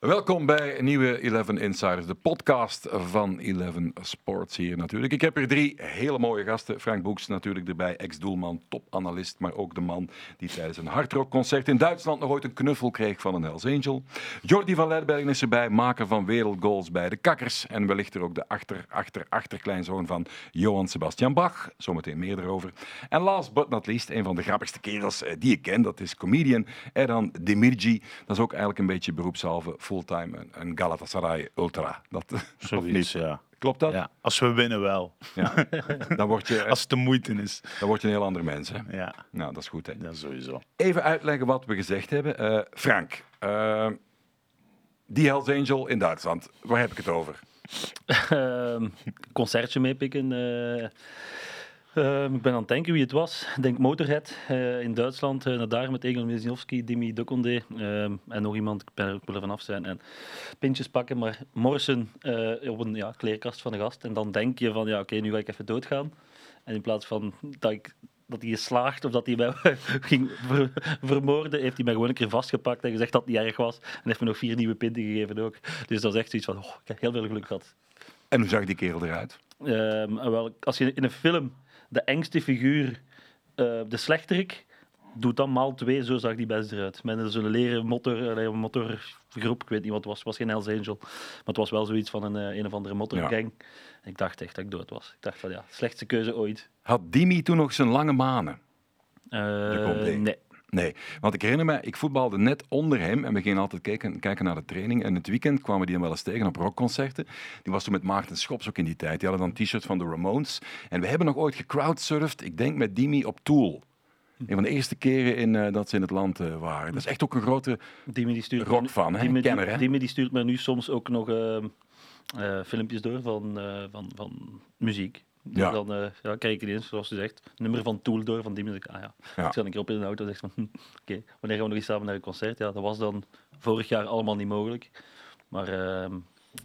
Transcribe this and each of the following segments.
Welkom bij een nieuwe 11 Insiders, de podcast van 11 Sports hier natuurlijk. Ik heb hier drie hele mooie gasten. Frank Boeks natuurlijk erbij, ex-doelman, topanalist, maar ook de man die tijdens een hardrockconcert in Duitsland nog ooit een knuffel kreeg van een Hells Angel. Jordi van Leidbergen is erbij, maker van wereldgoals bij de Kakkers en wellicht er ook de achter, achter, achterkleinzoon van Johan Sebastian Bach. Zometeen meer erover. En last but not least, een van de grappigste kerels eh, die ik ken, dat is comedian Eran Demirci. Dat is ook eigenlijk een beetje beroepshalve fulltime een, een Galatasaray ultra. Dat, Zoiets, ja. Klopt dat? ja. Als we winnen wel. Ja. Dan, word je, Als het de moeite is. dan word je een heel ander mens. Hè? Ja, Nou, dat is goed. Hè? dat sowieso. Even uitleggen wat we gezegd hebben. Eh, Frank, eh, die Hells Angel in Duitsland, waar heb ik het over? Ehm, concertje meepikken. Eh. Ehm, ik ben aan het denken wie het was. Ik denk Motorhead eh, in Duitsland. eh, naar daar met Egon Wisniewski, Dimi Dukonde ehm, en nog iemand. Ik ben er ook wel vanaf zijn. En pintjes pakken, maar morsen eh, op een ja, kleerkast van de gast. En dan denk je van, ja oké, nu ga ik even doodgaan. En in plaats van dat ik dat hij of dat hij mij ging ver- vermoorden, heeft hij mij gewoon een keer vastgepakt en gezegd dat het niet erg was. En heeft me nog vier nieuwe pinten gegeven ook. Dus dat is echt zoiets van, oh, ik heb heel veel geluk gehad. En hoe zag die kerel eruit? Ehm, wel, als je in een film de engste figuur, eh, de slechterik, doet dan maal twee, zo zag die best eruit. Met zo'n leren motor, motorgroep, ik weet niet wat het was, het was geen Hells Angel, maar het was wel zoiets van een, eh, een of andere motorgang. Ik dacht echt dat ik dood was. Ik dacht van ja, slechtste keuze ooit. Had Dimi toen nog zijn lange manen? Eh, komt één. nee. Nee, want ik herinner me, ik voetbalde net onder hem en we gingen altijd kijken, kijken naar de training. En het weekend kwamen die hem wel eens tegen op rockconcerten. Die was toen met Maarten Schops ook in die tijd. Die hadden dan t-shirts van de Ramones. En we hebben nog ooit gecrowdsurfd, ik denk met Dimi op Tool. Een van de eerste keren in, eh, dat ze in het land eh, waren. Dat is echt ook een grote... Dimi die stuurt Rock fan, hè? Dimi, Kenner, hè? Dimi die stuurt me nu soms ook nog ehm, eh, filmpjes door van, van, van muziek. Ja. Dan eh, ja, kijk ik ineens, zoals u zegt, nummer van Tool door van denk ik, ah ja. Ja. Ik zat een keer op in de auto en zeg van, oké, wanneer gaan we nog eens samen naar een concert? Ja, dat was dan vorig jaar allemaal niet mogelijk. Maar ehm,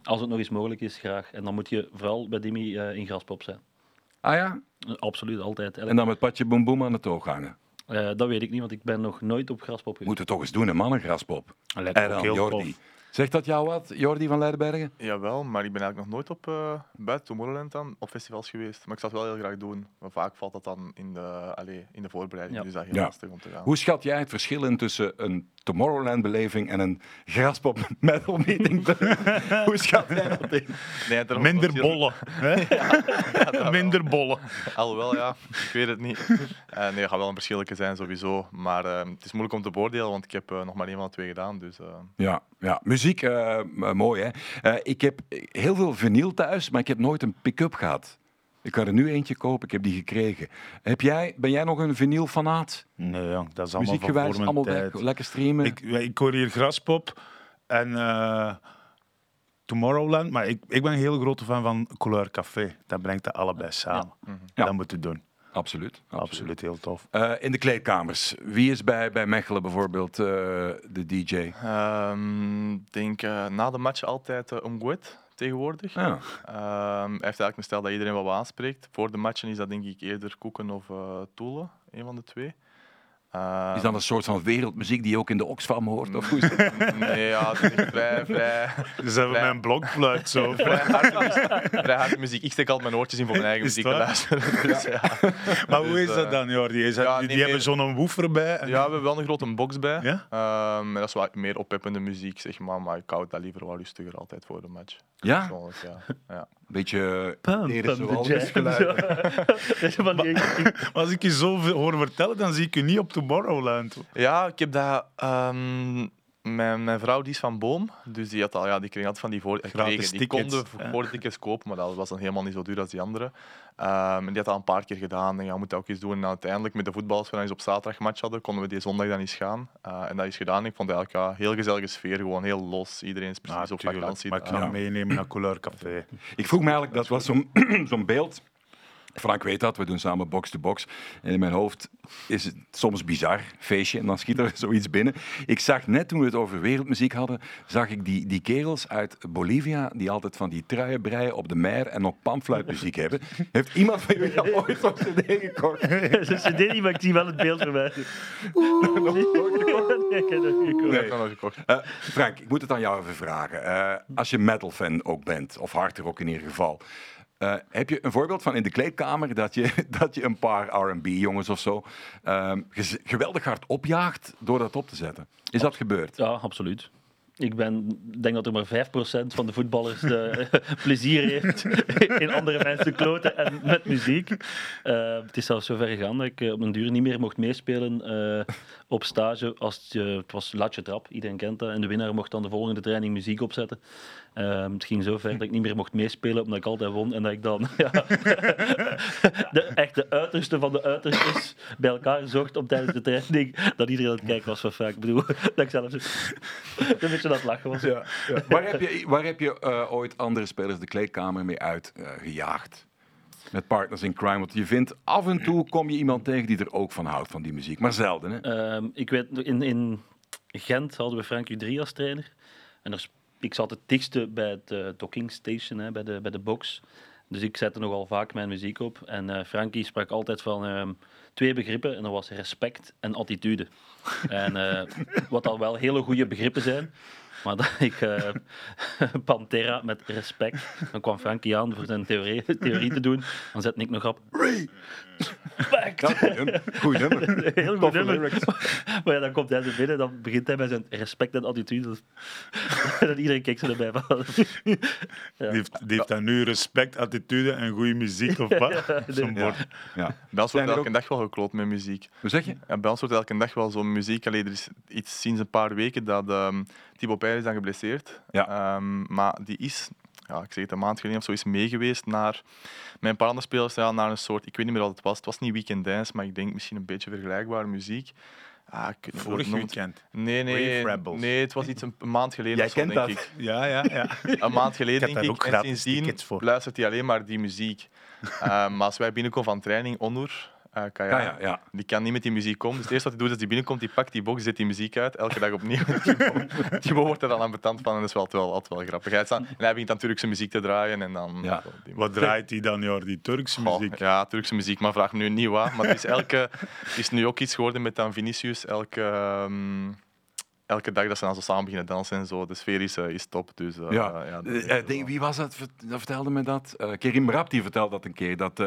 als het nog eens mogelijk is, graag. En dan moet je vooral bij Dimi eh, in Graspop zijn. Ah ja? Absoluut, altijd. En dan met Patje Boem Boem aan de toog hangen. Eh, dat weet ik niet, want ik ben nog nooit op Graspop geweest. Moeten we toch eens doen, een mannengraspop. En dan heel Jordi. tof. Zegt dat jou wat, Jordi van Leidenbergen? Jawel, maar ik ben eigenlijk nog nooit op eh buiten Tomorrowland dan op festivals geweest. Maar ik zou het wel heel graag doen. Maar vaak valt dat dan in de, allee, in de voorbereiding. Ja. Dus dat is heel Ja. lastig om te gaan. Hoe schat jij het verschil in tussen een Tomorrowland-beleving en een graspop metal meeting? Hoe schat jij dat in? Nee, er Minder wel- bollen. Hè? Minder bollen. Alhoewel, ja. Ik weet het niet. Eh, nee, er gaat wel een verschilletje zijn sowieso. Maar eh, het is moeilijk om te beoordelen, want ik heb nog maar één van de twee gedaan. Dus eh, Ja, ja. muziek, eh, m- mooi hè. Eh, ik heb heel veel vinyl thuis, maar ik heb nooit een pick-up gehad. Ik kan er nu eentje kopen, ik heb die gekregen. Heb jij, ben jij nog een vinyl-fanaat? Nee, jong, dat is allemaal van Muziekgewijs, voor mijn allemaal tijd. weg, lekker streamen? Ik, ik hoor hier Graspop en eh, Tomorrowland, maar ik, ik ben een heel grote fan van Couleur Café. Dat brengt dat allebei samen. Ja. Dat moeten we doen. Absoluut. Absoluut, heel tof. Eh, in de kleedkamers, wie is bij, bij Mechelen bijvoorbeeld eh, de DJ? ehm, ik denk eh, na de match altijd uh, Umgwet tegenwoordig. Ja. Ehm, hij heeft eigenlijk een stijl dat iedereen wel aanspreekt. Voor de matchen is dat denk ik eerder Koeken of uh, Toele, een van de twee. Ehm, Is dat een soort van wereldmuziek die je ook in de Oxfam hoort? Of hoe is? Nee, ja, het is vrij, vrij, Dus hebben mijn blokfluit zo. vrij, harde muziek, vrij harde muziek. Ik steek altijd mijn oortjes in voor mijn eigen muziek te luisteren. Dus, ja. Maar hoe is dat eh, dan, Jordi? Is dat- ja, die hebben zo'n woofer bij. en- ja, we hebben wel een grote box bij. Ja? Ehm, en dat is wat meer oppeppende muziek, zeg maar. Maar ik hou dat liever wat rustiger altijd voor de match. Ja. ja. Een beetje jam. geluid. Als ik je zo veel hoor vertellen, dan zie ik je niet op Tomorrowland. Ja, ik heb dat. ehm, mijn, mijn vrouw die is van Boom, dus die, had al, ja, die kreeg altijd van die voor, kregen, die konden ja. voortickets kopen, maar dat was dan helemaal niet zo duur als die andere. Ehm, en die had dat een paar keer gedaan en ja, we moeten ook eens doen. En uiteindelijk met de voetballers, als we dan eens op zaterdag match hadden, konden we die zondag dan eens gaan. Eh, en dat is gedaan. Ik vond het eigenlijk ja, heel gezellige sfeer, gewoon heel los. Iedereen is precies op vakantie. maar ik kan meenemen naar Couleur Café. Ik vroeg me eigenlijk, dat was zo'n zo'n beeld Frank weet dat, we doen samen box-to-box. En in mijn hoofd is het soms bizar, feestje, en dan schiet er zoiets binnen. Ik zag net toen we het over wereldmuziek hadden, zag ik die, die kerels uit Bolivia die altijd van die truien breien op de mer en nog panfluitmuziek hebben. Heeft iemand van jullie al ooit zo'n cd gekocht? Ze deed niet, maar ik zie wel het beeld voor mij. Nee, ik heb dat niet gekocht. Nee, ik heb nog gekocht. Frank, ik moet het aan jou even vragen. Eh, als je metal-fan ook bent, of hardrock in ieder geval, eh, heb je een voorbeeld van in de kleedkamer dat je, dat je een paar R&B-jongens of zo ehm, geweldig hard opjaagt door dat op te zetten? Is dat gebeurd? Ja, absoluut. Ik ben, denk dat er maar 5% van de voetballers de, plezier heeft in andere mensen kloten en met muziek. Eh, het is zelfs zover gegaan dat ik eh, op een duur niet meer mocht meespelen op stage. Als je, het was latje trap, iedereen kent dat. En de winnaar mocht dan de volgende training muziek opzetten. Eh, het ging zo ver dat ik niet meer mocht meespelen omdat ik altijd won. En dat ik dan ja, de, echt de uiterste van de uiterstes bij elkaar zocht om tijdens de training dat iedereen aan het kijken was van vaak. Ik bedoel, dat ik zelf een beetje het lachen was. Waar heb je, waar heb je eh, ooit andere spelers de kleedkamer mee uitgejaagd? gejaagd? Met partners in crime. Want je vindt af en toe kom je iemand tegen die er ook van houdt, van die muziek. Maar zelden, hè? Ehm, ik weet, in, in Gent hadden we Frank U3 als trainer. En ik zat het dichtste bij het eh, docking station, hè, bij, de, bij de box. Dus ik zette nogal vaak mijn muziek op. En eh Frankie sprak altijd van ehm, twee begrippen. En dat was respect en attitude. En eh, wat al wel hele goede begrippen zijn. Maar dat ik eh, Pantera met respect. Dan kwam Frankie aan voor zijn theorie, theorie te doen. Dan zette ik nog op. Respect! Ja, goed nummer. Heel goed nummer. lyrics. Maar ja, dan komt hij zo binnen, dan begint hij met zijn respect en attitude. En dan iedereen kijkt zo erbij van... Die heeft, die heeft dan nu respect, attitude en goede muziek of wat? Zo'n Ja. bord. Ja. Bij ons Zijn wordt er elke dag wel gekloot met muziek. Hoe zeg je? Ja, bij ons wordt elke dag wel zo'n muziek. Allee, er is iets sinds een paar weken dat ehm Thibaut is dan geblesseerd. Ja. Ehm, maar die is, ja, ik zeg het een maand geleden of zo, is meegeweest naar een paar andere spelers ja, naar een soort, ik weet niet meer wat het was. Het was niet weekend dance, maar ik denk misschien een beetje vergelijkbare muziek. Ah, ik Vorig weekend. Nee, nee, nee, het was iets een, een maand geleden. Jij of zo, kent denk dat. ik. Ja, ja, ja. Een maand geleden, Ik heb denk ik. ook En sindsdien luistert hij alleen maar die muziek. Eh, maar als wij binnenkomen van training, Onur, eh Kaya, Ja, die kan niet met die muziek komen. Dus het eerste wat hij doet, is hij binnenkomt, die pakt die box, zet die muziek uit, elke dag opnieuw. Thibaut wordt er dan aan betand van en dat is wel, altijd wel, altijd wel grappig. Hij, staat- en hij begint dan Turkse muziek te draaien en dan... Ja. Wat draait hij dan, joh? Die Turkse muziek? ja, Turkse muziek, maar vraag me nu niet wat. Maar het is, elke, het is nu ook iets geworden met dan Vinicius. Elke, ehm, elke dag dat ze dan zo samen beginnen dansen en zo. De sfeer is, eh, is top. Dus, eh, Ja, Eh, denk, wie was dat? Dat vertelde me dat. Kerim Rap die vertelde dat een keer. Dat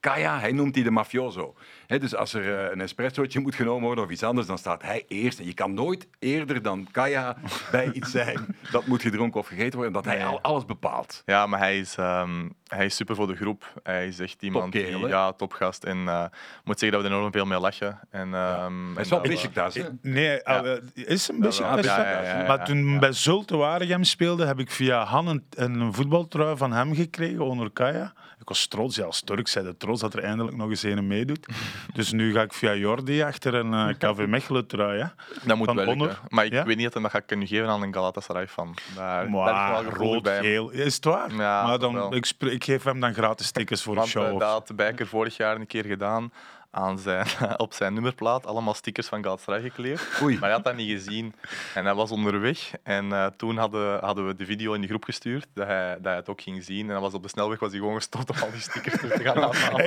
Kaya, hij noemt die de mafioso. Dus als er een espressootje moet genomen worden of iets anders, dan staat hij eerst. En je kan nooit eerder dan Kaya bij iets zijn dat moet gedronken of gegeten worden, dat hij al, alles bepaalt. Ja, maar hij is, ehm, hij is super voor de groep. Hij is echt iemand die, hè? ja, topgast. En eh, ik moet zeggen dat we er enorm veel mee lachen. En, ehm, Hij is en wel? Nee, ah, is een beetje. Ja, best ja, ja, ja, ja, maar toen ja. bij Zulte Waregem speelde, heb ik via Han een, een voetbaltrui van hem gekregen, onder Kaya. Ik was trots, ja, als Turk zei de trots dat er eindelijk nog eens een meedoet. dus nu ga ik via Jordi achter een eh, KV Mechelen trui. Hè. Dat moet van wel. Maar ik Ja? weet niet of dat ga ik kunnen geven aan een Galatasaray fan. Daar, Maar daar is wel rood, bij. geel. Is het waar? Ja, maar dan, ik, spre- ik geef hem dan gratis tickets voor een show. eh, of dat had Bijker vorig jaar een keer gedaan. Aan zijn, op zijn nummerplaat allemaal stickers van Galatasaray gekleefd. Oei. Maar hij had dat niet gezien. En hij was onderweg. En eh, toen hadden, hadden we de video in de groep gestuurd dat hij, dat hij het ook ging zien. En hij was op de snelweg was hij gewoon gestopt om al die stickers terug te gaan afhalen.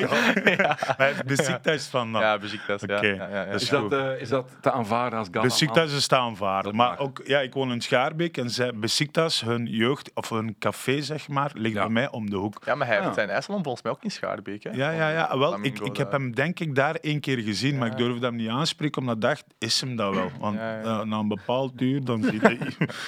ja, Hij heeft Besiktas van. dan. ja Besiktas. Ja, Oké. ja, ja, ja. Dat Is dat, eh, is dat te aanvaarden als Gala? Besiktas is te aanvaarden. Dat Maar ook, ja, ik woon in Schaarbeek en zij, Besiktas, hun jeugd, of hun café, zeg maar, ligt Ja. bij mij om de hoek. Ja, maar hij Ja. heeft zijn IJsland volgens mij ook in Schaarbeek. Hè? Ja, ja, ja. Wel, ik, ik heb daar. hem denk ik daar één keer gezien, maar ik durfde hem niet aanspreken, omdat ik dacht, is hem dat wel? Want Ja, ja. eh, na een bepaald uur, dan ziet hij-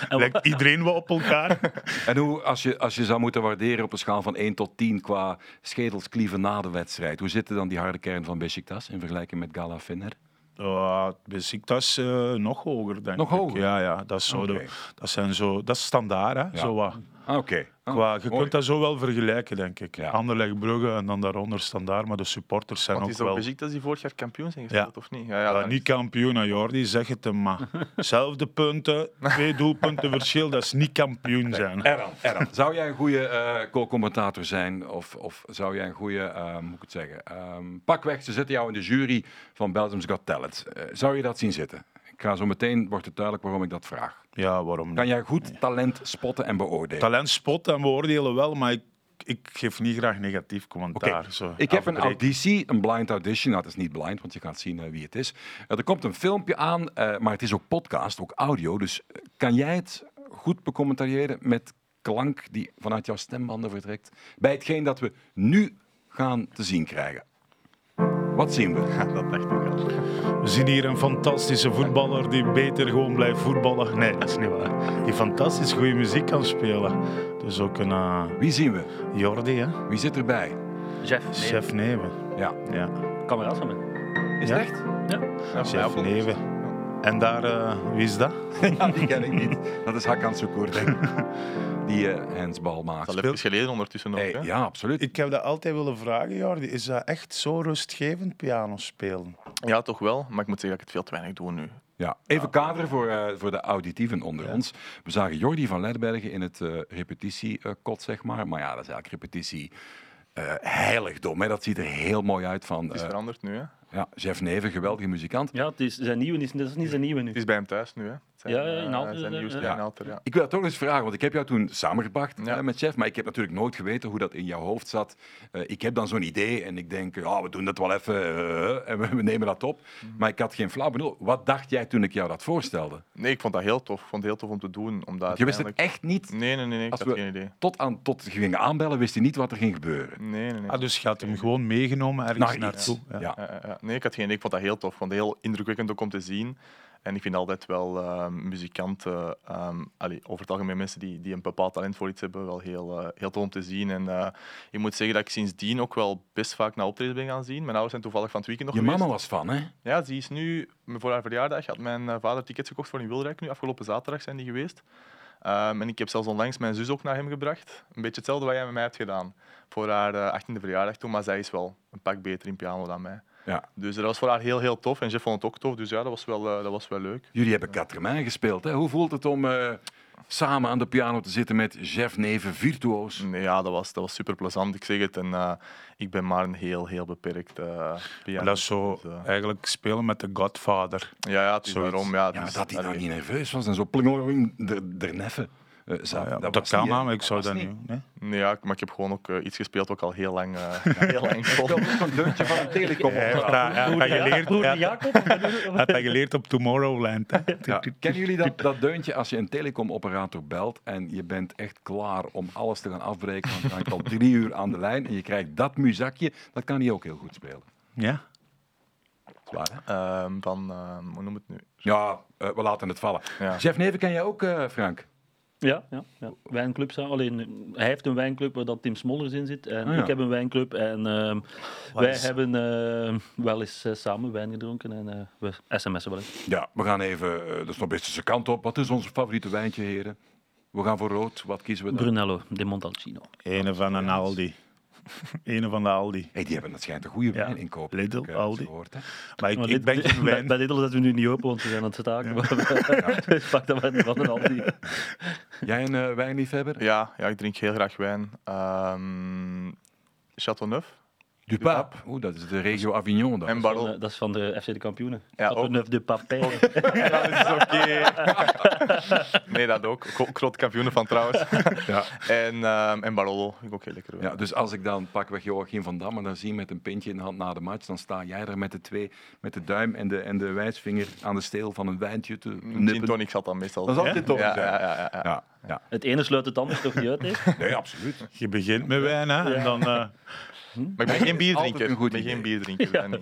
lijkt iedereen wel op elkaar. En hoe, als je, als je zou moeten waarderen op een schaal van 1 tot 10 qua schedelsklieven na de wedstrijd, hoe zit dan die harde kern van Besiktas in vergelijking met Gala Finner? Uh, Besiktas eh, nog hoger, denk Nog ik. hoger? Ja, ja, dat is, zo de, dat zijn zo, dat is standaard, hè? Ja. Zo wat. Ah, Oké. Qua, je mooi. kunt dat zo wel vergelijken, denk ik. Ja. Anderlecht Brugge en dan daaronder standaard, maar de supporters zijn Want ook is het ook wel... Besiktas die vorig jaar kampioen zijn gespeeld, Ja. of niet? Ja, ja, niet kampioen, hè, Jordi, zeg het hem maar. Zelfde punten, twee doelpunten verschil, dat is niet kampioen zijn. Erran, Erran, zou jij een goede eh co-commentator zijn? Of, of zou jij een goede, ehm, hoe moet ik het zeggen? Ehm, pakweg, ze zetten jou in de jury van Belgium's Got Talent. Eh, zou je dat zien zitten? Ik ga zo meteen, wordt het duidelijk waarom ik dat vraag. Ja, waarom niet? Kan jij goed talent spotten en beoordelen? Talent spotten en beoordelen wel, maar ik, ik geef niet graag negatief commentaar. Oké, Zo Ik heb een auditie, een blind audition. Nou, het is niet blind, want je gaat zien eh, wie het is. Eh, er komt een filmpje aan, eh, maar het is ook podcast, ook audio. Dus kan jij het goed becommentariëren met klank die vanuit jouw stembanden vertrekt bij hetgeen dat we nu gaan te zien krijgen? Wat zien we? Ja, dat dacht ik al. We zien hier een fantastische voetballer die beter gewoon blijft voetballen. Nee, dat is niet waar. Die fantastisch goede muziek kan spelen. Dus ook een eh, Wie zien we? Jordi, hè? Wie zit erbij? Jeff, nee, Chef Neven. Ja. Ja, kameraad van mij. Is Ja? het echt? Ja. Ja. Neven. En daar, eh, wie is dat? Ja, die ken ik niet. Dat is Hakan Sukur, denk ik. Die eh handsbal maakt. Dat even geleden ondertussen nog. Hey, hè? ja, absoluut. Ik heb dat altijd willen vragen, Jordi. Is dat echt zo rustgevend, piano spelen? Ja, toch wel. Maar ik moet zeggen dat ik het veel te weinig doe nu. Ja, even kaderen voor, eh, voor de auditieven onder ons. We zagen Jordi van Leidbergen in het eh repetitiekot, zeg maar. Maar ja, dat is eigenlijk repetitie eh, heiligdom. Hè. Dat ziet er heel mooi uit van Het is veranderd nu. Hè? Ja, Jeff Neven, geweldige muzikant. Ja, het is, zijn nieuwe is, dat is niet zijn nieuwe nu. Het is bij hem thuis nu. Hè? Zijn, Ja, ja, in eh, Aalter, zijn ja. nieuwste Ja. in ja. Ik wil dat toch eens vragen, want ik heb jou toen samengebracht Ja. eh, met Chef, maar ik heb natuurlijk nooit geweten hoe dat in jouw hoofd zat. Eh, ik heb dan zo'n idee en ik denk, ja, we doen dat wel even eh, en we, we nemen dat op. Mhm. Maar ik had geen flauw benul. Wat dacht jij toen ik jou dat voorstelde? Nee, ik vond dat heel tof. Ik vond het heel tof om te doen. Omdat Je wist het echt niet. Nee, nee, nee, nee ik Als had we- geen idee. Tot, aan, tot je ging aanbellen, wist je niet wat er ging gebeuren. Nee, nee, nee. Ah, dus je had hem gewoon meegenomen ergens Naar iets. naartoe. Ja. Ja. Nee, ik, had geen idee. ik vond dat heel tof. Het heel indrukwekkend ook om te zien. En ik vind altijd wel eh, muzikanten, ehm, allee, over het algemeen mensen die, die een bepaald talent voor iets hebben, wel heel, eh, heel tof om te zien. En eh, ik moet zeggen dat ik sindsdien ook wel best vaak naar optredens ben gaan zien. Mijn ouders zijn toevallig van het weekend nog Je geweest. mama was van, hè? Ja, die is nu voor haar verjaardag. Had mijn vader tickets gekocht voor in Wilrijk nu. Afgelopen zaterdag zijn die geweest. Ehm, en ik heb zelfs onlangs mijn zus ook naar hem gebracht. Een beetje hetzelfde wat jij met mij hebt gedaan. Voor haar eh, 18e verjaardag toen. Maar zij is wel een pak beter in piano dan mij. Ja. Dus dat was voor haar heel, heel tof. En Jeff vond het ook tof. Dus ja, dat was wel, eh, dat was wel leuk. Jullie hebben Quatre gespeeld, hè? Hoe voelt het om eh, samen aan de piano te zitten met Jeff Neven, virtuoos? Nee, ja, dat was, dat was super plezant. Ik zeg het. En eh, ik ben maar een heel, heel beperkt eh pianist. Maar dat is zo Dus, eigenlijk spelen met de Godfather. ja, ja, het is zoiets. daarom. Ja, Ja, dus, dat hij dan allee. niet nerveus was en zo plingeling er, er neffen. Eh. Ja, dat, kan, niet, hè? maar ik zou dat niet. Nee? Nee, ja, maar ik heb gewoon ook eh, iets gespeeld wat ik al heel lang, eh heel lang kon. Zo'n deuntje van een telecom. Hij heeft dat, geleerd, Broer hij Jacob? had dat geleerd op Tomorrowland. Ja. Kennen jullie dat, dat deuntje als je een telecomoperator belt en je bent echt klaar om alles te gaan afbreken, want je hangt al drie uur aan de lijn en je krijgt dat muzakje, dat kan hij ook heel goed spelen. Ja? Zwaar, hè? Ehm, van, ehm, hoe noem het nu? Ja, we laten het vallen. Ja. Jeff Neven ken jij ook, eh, Frank? Ja, ja, ja. wijnclub. zou- Alleen, hij heeft een wijnclub waar dat Tim Smollers in zit. En Ah, ja. ik heb een wijnclub. En ehm, wij is- hebben ehm, wel eens eh, samen wijn gedronken. En eh, we sms'en wel eens. Ja, we gaan even eh, de snobistische kant op. Wat is ons favoriete wijntje, heren? We gaan voor rood. Wat kiezen we dan? Brunello de Montalcino. Ene van een Aldi. Ene van de Aldi. Hey, die hebben, dat schijnt een goede Ja, wijn inkopen. Lidl, ik, eh, Aldi. Gehoord, hè? Maar ik, Maar ik dit- ben geen bij, wijn. bij Lidl zetten we nu niet open, want we zijn aan het staken. Maar Pak dat maar van een Aldi. Jij een eh, wijnliefhebber? Ja, ja, ik drink heel graag wijn. Ehm Chateauneuf. Du Pape. Oeh, dat is de regio Avignon. Dan. En eh, dat is van de FC de kampioenen. Ja. Neuf de Papé. dat is oké. nee, dat ook. Grote kampioenen van trouwens. Ja. en, ehm en Barolo, ik ook heel lekker. Ja, dus als ik dan pakweg Joachim van Damme dan zie met een pintje in de hand na de match, dan sta jij er met de twee, met de duim en de, en de wijsvinger aan de steel van een wijntje te Gin nippen. tonic zat dan meestal. Dat is altijd toch ja, zijn. ja, ja, ja, ja. Ja, ja. Het ene sluit het andere toch niet uit. Hè? Nee, absoluut. Je begint met wijn, hè? En dan, eh, Maar ik ben geen bierdrinker. Ik ben geen bierdrinker. niet.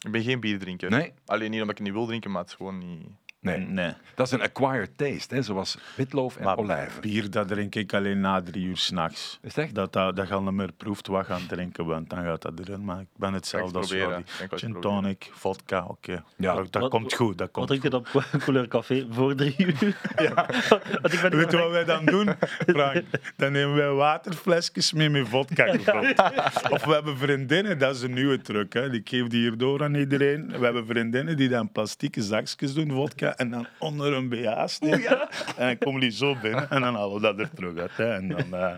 Ik ben geen bierdrinker. Nee? Alleen niet omdat ik het niet wil drinken, maar het is gewoon niet... Nee. Nee. Dat is een acquired taste, hè, zoals witloof en Maar olijven. bier, dat drink ik alleen na drie uur s'nachts. Is het echt? Dat, dat, dat je al niet meer proeft wat gaan drinken bent, dan gaat dat erin. Maar ik ben hetzelfde als eens Gin tonic, vodka, oké. Ja. Dat, dat Wat- komt goed. Dat Wat komt drink je dan op Couleur Café voor drie uur? Want ik ben Weet je wat wij dan doen, Frank? Dan nemen wij waterflesjes mee met vodka gevuld. Of we hebben vriendinnen, dat is een nieuwe truc. Hè. Ik geef die hier door aan iedereen. We hebben vriendinnen die dan plastieke zakjes doen, vodka, en dan onder een BH steken. En dan komen die zo binnen en dan halen we dat er terug uit. Hè. En dan, eh,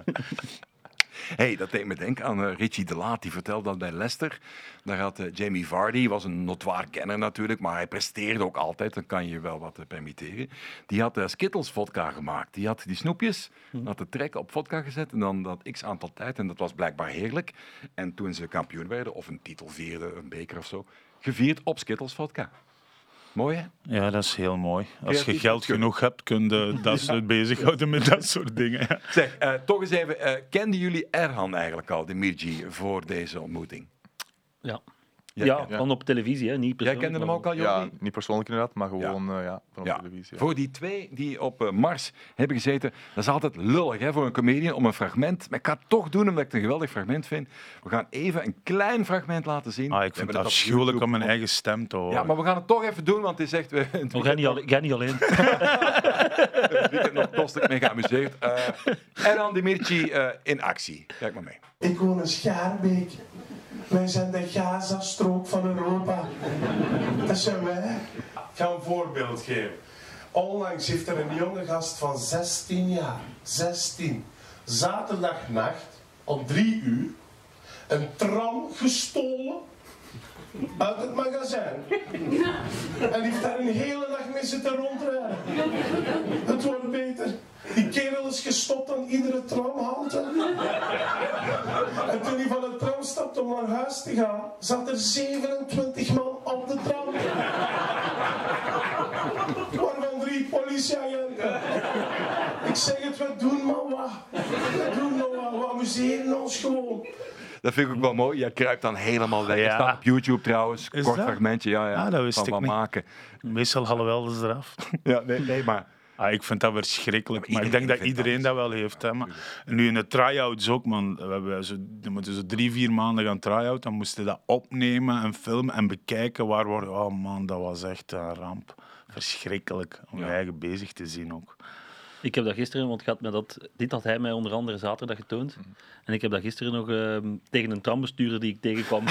hey, dat deed me denken aan eh, Richie de Laat. Die vertelde dat bij Leicester. Daar had eh, Jamie Vardy, was een notoire kenner natuurlijk, maar hij presteerde ook altijd. Dan kan je je wel wat permitteren. Die had Skittles vodka gemaakt. Die had die snoepjes, had de trek op vodka gezet en dan dat x aantal tijd. En dat was blijkbaar heerlijk. En toen ze kampioen werden, of een titel vierden, een beker of zo, gevierd op Skittles vodka. Mooi hè? ja, dat is heel mooi. Als je geld genoeg hebt, kun je dat soort bezighouden met dat soort dingen. ja. Zeg, eh, toch eens even, eh, kenden jullie Erhan eigenlijk al, de Mirji, voor deze ontmoeting? Ja. Ja, van op televisie, hè. niet Jij persoonlijk. kende hem ook al, Jordi? Ja, niet persoonlijk inderdaad, maar gewoon eh, ja, van op televisie. ja. Voor die twee die op eh, Mars hebben gezeten, dat is altijd lullig hè, voor een comedian om een fragment. Maar ik ga het toch doen omdat ik het een geweldig fragment vind. We gaan even een klein fragment laten zien. Ah, ik vind het afschuwelijk om mijn eigen stem te horen. Ja, maar we gaan het toch even doen, want het is echt... We Oh, jij, niet alleen, jij niet alleen. het weekend nog kostelijk mee geamuseerd. Eh Erhan Demirci eh in actie. Kijk maar mee. Ik woon in Schaarbeek. Wij zijn de Gaza-strook van Europa. Dat zijn wij. Ik ga een voorbeeld geven. Onlangs heeft er een jonge gast van 16 jaar, 16, zaterdagnacht om 3 uur een tram gestolen uit het magazijn. En heeft daar een hele dag mee zitten rondrijden. Het wordt beter. Die kerel is gestopt aan iedere tramhalte. En toen hij van de tram stapte om naar huis te gaan, zat er 27 man op de tram. Waarvan drie politieagenten. Ik zeg het, we doen maar wat. We doen maar wat. We amuseren ons gewoon. Dat vind ik ook wel mooi. Je kruipt dan helemaal weg. Ja. Het staat op YouTube trouwens. Is Kort dat? fragmentje. Ja, ja. Ah, dat wist van ik wat niet. maken. Meestal halen we wel eens eraf. Ja, nee, nee, maar... Ah, ik vind dat verschrikkelijk. Maar maar ik denk dat iedereen dat. dat wel heeft. Hè. Maar nu in de try-outs ook, man. We hebben zo, moeten zo drie, vier maanden gaan try-out. Dan moesten we dat opnemen en filmen en bekijken. Waar worden... Oh man, dat was echt een ramp. Verschrikkelijk om je eigen bezig te zien ook. Ik heb dat gisteren, want gaat met dat, dit had hij mij onder andere zaterdag getoond. En ik heb dat gisteren nog ehm, tegen een trambestuurder die ik tegenkwam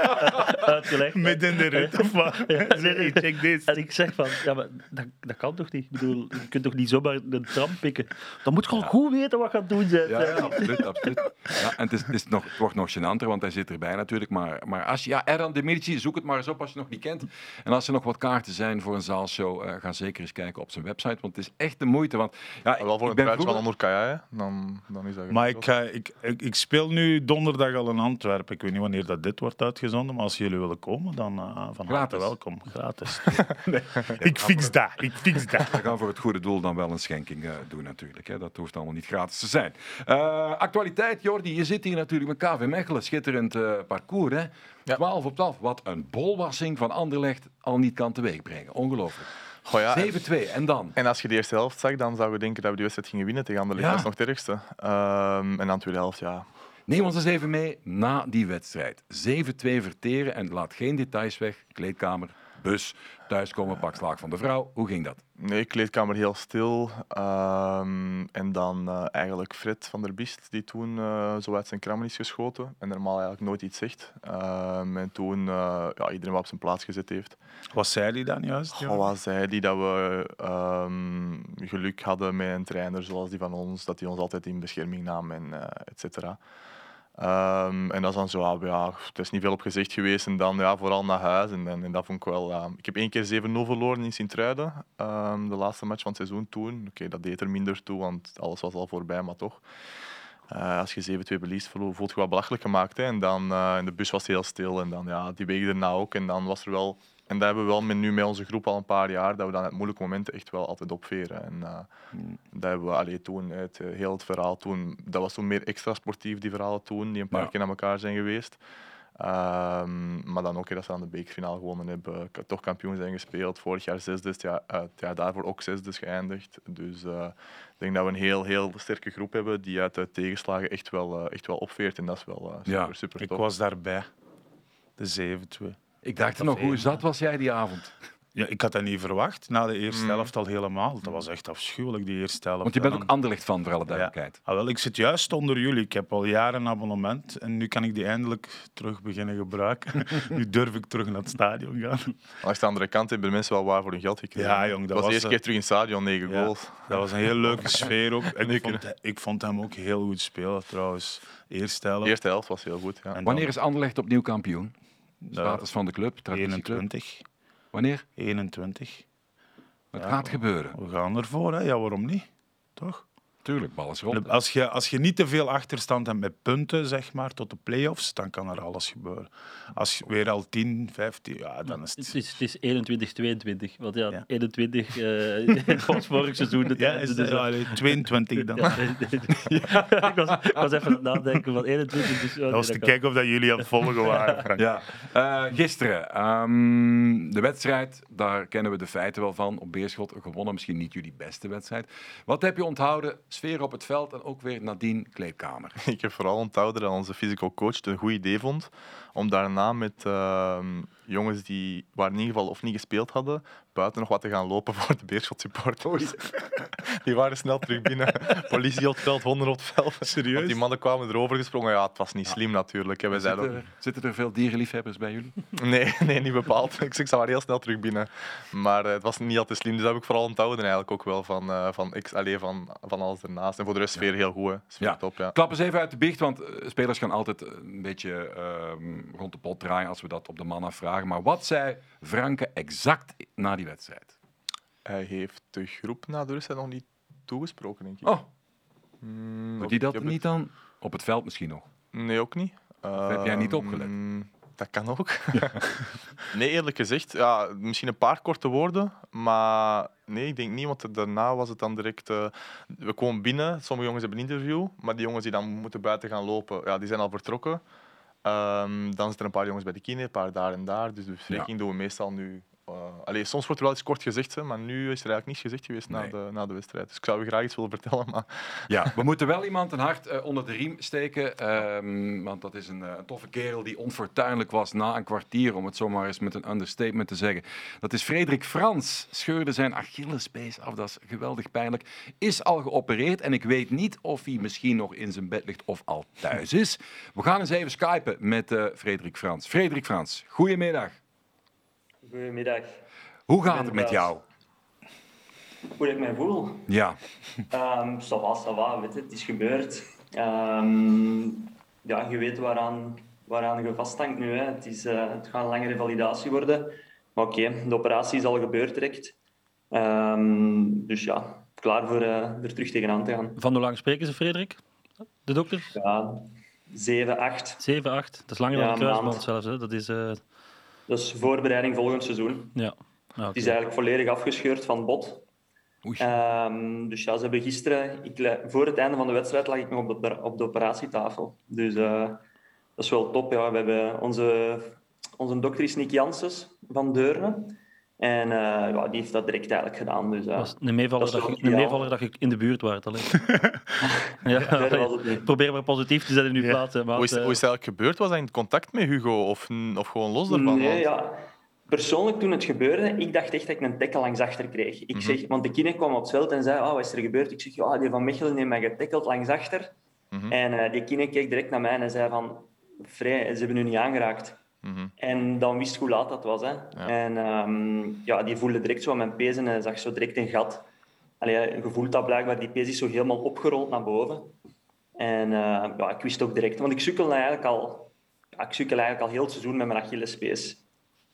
uitgelegd. Midden in de rit of wat? Nee. Hey, check this. En ik zeg van, ja, maar dat, dat kan toch niet? Ik bedoel, je kunt toch niet zomaar een tram pikken? Dan moet je gewoon goed weten wat je aan het doen bent. Ja, ja, absoluut. absoluut. Ja, en het, is, het, is nog, het wordt nog gênanter, want hij zit erbij natuurlijk. Maar, maar als je, ja, Erhan Demirci, zoek het maar eens op als je nog niet kent. En als er nog wat kaarten zijn voor een zaalshow, eh, ga zeker eens kijken op zijn website. Want het is echt de moeite. Want, ja, Maar wel voor ik een ben prijs van Kaya, hè, dan, dan is dat Maar ik, ga, ik, ik, ik speel nu donderdag al in Antwerpen. Ik weet niet wanneer dat dit wordt uitgezonden, maar als jullie willen komen, dan eh, van harte Gratis. welkom. Gratis. ik fix dat. Ik fix dat. We gaan voor het goede doel dan wel een schenking eh, doen natuurlijk. Hè. Dat hoeft allemaal niet gratis te zijn. Eh, actualiteit, Jordi. Je zit hier natuurlijk met KV Mechelen. Schitterend eh, parcours, hè? Ja. 12 op 12. Wat een bolwassing van Anderlecht al niet kan teweegbrengen. Ongelooflijk. Ja, 7-2. En dan? En als je de eerste helft zag, dan zou je denken dat we die wedstrijd gingen winnen tegen Anderlecht. Ja. Dat is nog het ergste. Ehm, en dan de tweede helft, ja. Neem ons eens even mee na die wedstrijd. 7-2 verteren en laat geen details weg. Kleedkamer, bus, thuiskomen, pak slaag van de vrouw. Hoe ging dat? Nee, kleedkamer heel stil. Ehm, en dan eh, eigenlijk Fred van der Biest, die toen eh, zo uit zijn krammen is geschoten. En normaal eigenlijk nooit iets zegt. Ehm, en toen eh, ja, iedereen wat op zijn plaats gezet heeft. Wat zei hij dan juist? Goh, wat zei die dat we ehm, geluk hadden met een trainer zoals die van ons, dat hij ons altijd in bescherming nam en eh et cetera. Ehm, en dat is dan zo, ah, ja, er is niet veel op gezegd geweest en dan ja, vooral naar huis. En, en, en dat vond ik wel. ja. ik heb één keer 7-0 verloren in Sint-Truiden, ehm, de laatste match van het seizoen toen. Oké, dat deed er minder toe, want alles was al voorbij, maar toch. Eh, als je 7-2 verliest, voel voelt je wel belachelijk gemaakt. Hè. En dan in de bus was het heel stil. En dan ja, die wegen erna ook. En dan was er wel. En dat hebben we wel met, nu met onze groep al een paar jaar, dat we dan uit moeilijke momenten echt wel altijd opveren. En dat hebben we allee, toen, het, eh, heel het verhaal toen, dat was toen meer extra sportief, die verhalen toen, die een paar Ja. keer naar elkaar zijn geweest. Ehm, maar dan ook dat ze aan de bekerfinale gewonnen hebben, toch kampioen zijn gespeeld. Vorig jaar zesde, het jaar, eh, het jaar daarvoor ook zesde geëindigd. Dus ik denk dat we een heel, heel sterke groep hebben die uit de tegenslagen echt wel, echt wel opveert. En dat is wel super, Ja. super Ik top. was daarbij. De 7-2. Ik dacht er nog, hoe zat was jij die avond? Ja, ik had dat niet verwacht. Na de eerste Mm. helft al helemaal. Dat was echt afschuwelijk, die eerste helft. Want je bent En ook Anderlecht van, voor alle duidelijkheid. Ah, wel, ik zit juist onder jullie. Ik heb al jaren een abonnement en nu kan ik die eindelijk terug beginnen gebruiken. nu durf ik terug naar het stadion gaan. Langs de andere kant hebben mensen wel waar voor hun geld gekregen. Ja, jong, dat dat was was, de eerste eh, keer terug in het stadion, negen Ja. goals. Dat was een heel leuke sfeer ook. Ik, vond, ik vond hem ook heel goed spelen trouwens. Eerste helft. De eerste helft was heel goed. Ja. En dan Wanneer is Anderlecht opnieuw kampioen? De Status van de club, traditieclub. 21. Wanneer? 21. Het Ja. gaat gebeuren. We gaan ervoor, hè? Ja, waarom niet? Toch? Tuurlijk, bal is rond. Als je, als je niet te veel achterstand hebt met punten, zeg maar, tot de play-offs, dan kan er alles gebeuren. Als je weer al 10, 15, ja, dan is Het het... is, het is 21, 22. Want ja, Ja. 21 eh was vorig seizoen. de Ja, is dus, het, eh, allee, 22 dan. ja, ik, was, ik was even aan het nadenken van 21. Dus, Dat was te kijken of dat jullie aan het volgen waren, Frank. Ja. Eh, gisteren, ehm, de wedstrijd, daar kennen we de feiten wel van. Op Beerschot gewonnen, misschien niet jullie beste wedstrijd. Wat heb je onthouden? Sfeer op het veld en ook weer nadien kleedkamer. Ik heb vooral onthouden dat onze physical coach het een goed idee vond om daarna met ehm, jongens die waar in ieder geval of niet gespeeld hadden, buiten nog wat te gaan lopen voor de Beerschot supporters. die waren snel terug binnen. Politie op het veld, honden op het veld. Serieus? Want die mannen kwamen erover gesprongen. Ja, het was niet slim natuurlijk. zeiden ook, Zitten, zitten er veel dierenliefhebbers bij jullie? nee, nee, niet bepaald. Ik, ik zag heel snel terug binnen. Maar eh, het was niet al te slim. Dus dat heb ik vooral onthouden eigenlijk ook wel van, eh, van, ex- allee, van, van alles ernaast. En voor de rest sfeer heel goed. Hè. Sfeer Ja. top, ja. Klap eens even uit de biecht, want eh, spelers gaan altijd een beetje rond de pot draaien als we dat op de man afvragen. Maar wat zei Franke exact na die wedstrijd? Hij heeft de groep na de rust nog niet toegesproken, denk ik. Oh, Mm, doet hij dat niet dan? Op het veld misschien nog. Nee, ook niet. heb jij niet Ehm, opgelet? Dat kan ook. nee, eerlijk gezegd, ja, misschien een paar korte woorden, maar nee, ik denk niet, want daarna was het dan direct... eh, we komen binnen, sommige jongens hebben een interview, maar die jongens die dan moeten buiten gaan lopen, ja, die zijn al vertrokken. Ehm, dan zitten er een paar jongens bij de kine, een paar daar en daar, dus de bespreking doen we meestal nu... eh allee, soms wordt er wel eens kort gezegd, hè, maar nu is er eigenlijk niets gezegd geweest na, de, na de wedstrijd. Dus ik zou u graag iets willen vertellen, maar Ja, we moeten wel iemand een hart eh, onder de riem steken. ehm, want dat is een, eh, een toffe kerel die onfortuinlijk was na een kwartier, om het zomaar eens met een understatement te zeggen. Dat is Frederik Frans. Scheurde zijn Achillespees af. Dat is geweldig pijnlijk. Is al geopereerd en ik weet niet of hij misschien nog in zijn bed ligt of al thuis is. We gaan eens even skypen met Frederik Frans. Frederik Frans, goedemiddag. Goedemiddag. Hoe gaat het met jou? Hoe ik mij voel? Ja, Um, ça va, ça va, weet je, het is gebeurd. Ehm, ja, je weet waaraan, waaraan je vasthangt nu. Hè. Het, is, eh, het gaat een langere validatie worden. Maar oké, de operatie is al gebeurd direct. Ehm, dus ja, klaar voor uh, er terug tegenaan te gaan. Van hoe lang spreken ze, Frederik? De dokter? Ja, 7, 8. 7, 8. Dat is langer Ja, dan de een kruisband zelfs. Hè. Dat is, eh, Dat is voorbereiding volgend seizoen. ja. Ah, Het is eigenlijk volledig afgescheurd van bot. Oei. Ehm, dus ja, ze hebben gisteren, ik, voor het einde van de wedstrijd lag ik nog op de, op de operatietafel. Dus eh, dat is wel top. Ja. We hebben onze, onze dokter is Nick Janssens van Deurne. En eh, ja, die heeft dat direct eigenlijk gedaan. Dus, eh, was een meevaller dat dat, wel je, een meevaller dat je in de buurt waart. Alleen. ja, probeer maar positief te zijn in uw Ja. plaats. Hè, maat. hoe is, Eh, hoe is het eigenlijk gebeurd? Was hij in contact met Hugo of, of gewoon los daarvan? Nee, ja. Persoonlijk, toen het gebeurde, ik dacht echt dat ik een tackle langs achter kreeg. Ik zeg, want de kine kwam op het veld en zei, oh, wat is er gebeurd? Ik zeg, ja, die van Mechelen heeft mij getackeld langs achter. Mhm. En eh, die kine keek direct naar mij en zei van, vrij, ze hebben u niet aangeraakt. Mhm. En dan wist ik hoe laat dat was. Hè. En ehm, ja, die voelde direct zo aan mijn pees en zag zo direct een gat. Allee, je voelt dat blijkbaar, die pees is zo helemaal opgerold naar boven. En eh, ja, ik wist ook direct, want ik sukkel eigenlijk al, ja, ik sukkel eigenlijk al heel het seizoen met mijn Achillespees.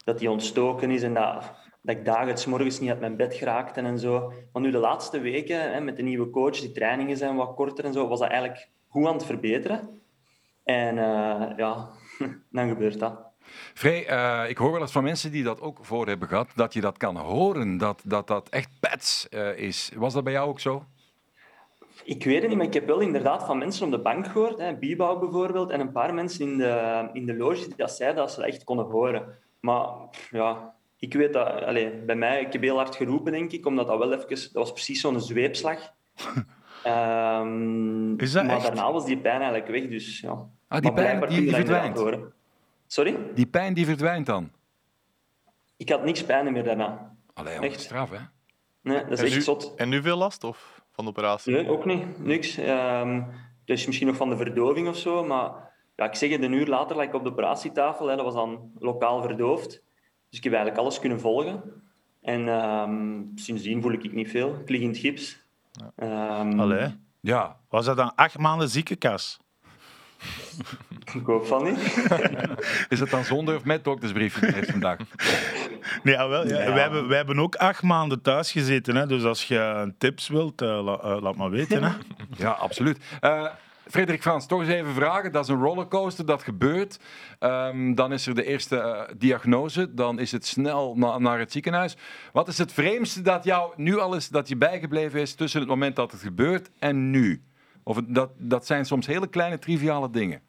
Dat die ontstoken is en dat, dat ik dagen 's morgens niet uit mijn bed geraakte en zo. Maar nu de laatste weken, hè, met de nieuwe coach, die trainingen zijn wat korter en zo, was dat eigenlijk goed aan het verbeteren. En eh, ja, dan gebeurt dat. Frey, eh, ik hoor wel eens van mensen die dat ook voor hebben gehad, dat je dat kan horen, dat dat, dat echt pets eh, is. Was dat bij jou ook zo? Ik weet het niet, maar ik heb wel inderdaad van mensen op de bank gehoord, hè, bijvoorbeeld, en een paar mensen in de, in de loge die dat zeiden dat ze dat echt konden horen. Maar ja, ik weet dat, allez, bij mij, ik heb heel hard geroepen, denk ik, omdat dat wel even, dat was precies zo'n zweepslag. Ehm, Is dat maar echt? daarna was die pijn eigenlijk weg, dus ja. Ah, die Maar pijn die, die verdwijnt. Sorry? Die pijn die verdwijnt dan. Ik had niks pijn meer daarna. Allee, Echt? straf, hè? Nee, dat is En echt nu, zot. en nu veel last of van de operatie? Nee, ook niet. Niks. Ehm dus misschien nog van de verdoving of zo. Maar ja, ik zeg het, een uur later lag ik op de operatietafel. Hè, dat was dan lokaal verdoofd. Dus ik heb eigenlijk alles kunnen volgen. En ehm, sindsdien voel ik niet veel. Ik lig in het gips. Ehm, Allee. Ja. Was dat dan acht maanden ziekenkas? Ik hoop van niet. Is het dan zonder of met doktersbrief wel, ja. Ja. Wij, hebben, wij hebben ook acht maanden thuis gezeten. Hè. Dus als je tips wilt, eh, la- eh, laat maar weten. Hè. Ja, absoluut. Eh, Frederik Frans, toch eens even vragen. Dat is een rollercoaster, dat gebeurt. Ehm, dan is er de eerste diagnose. Dan is het snel na- naar het ziekenhuis. Wat is het vreemdste dat jou nu al is dat je bijgebleven is tussen het moment dat het gebeurt en nu? Of het- dat, dat zijn soms hele kleine, triviale dingen.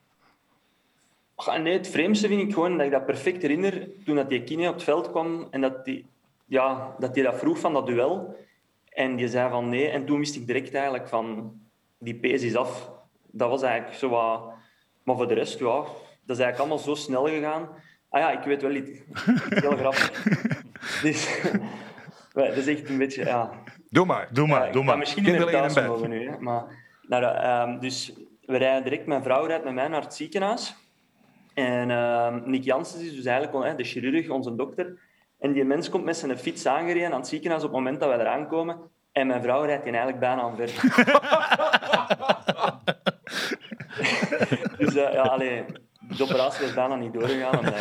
Ah, nee, het vreemdste vind ik gewoon dat ik dat perfect herinner toen dat die kine op het veld kwam en dat die, ja, dat die dat vroeg van dat duel. En die zei van nee. En toen wist ik direct eigenlijk van die pees is af. Dat was eigenlijk zo wat... Maar voor de rest, ja, dat is eigenlijk allemaal zo snel gegaan. Ah ja, ik weet wel iets, iets heel grappig. Dus, dat is echt een beetje... Ja, Doe maar. Doe maar, ja, doe maar. misschien niet Kinderen in thuis mogen nu. Hè, maar, nou, ehm, dus we rijden direct, mijn vrouw rijdt met mij naar het ziekenhuis. En ehm Nick Janssens is dus eigenlijk hè, de chirurg, onze dokter. En die mens komt met zijn fiets aangereden aan het ziekenhuis op het moment dat wij eraan komen. En mijn vrouw rijdt die eigenlijk bijna aan ver. dus eh, ja, allee, de operatie was bijna niet doorgegaan.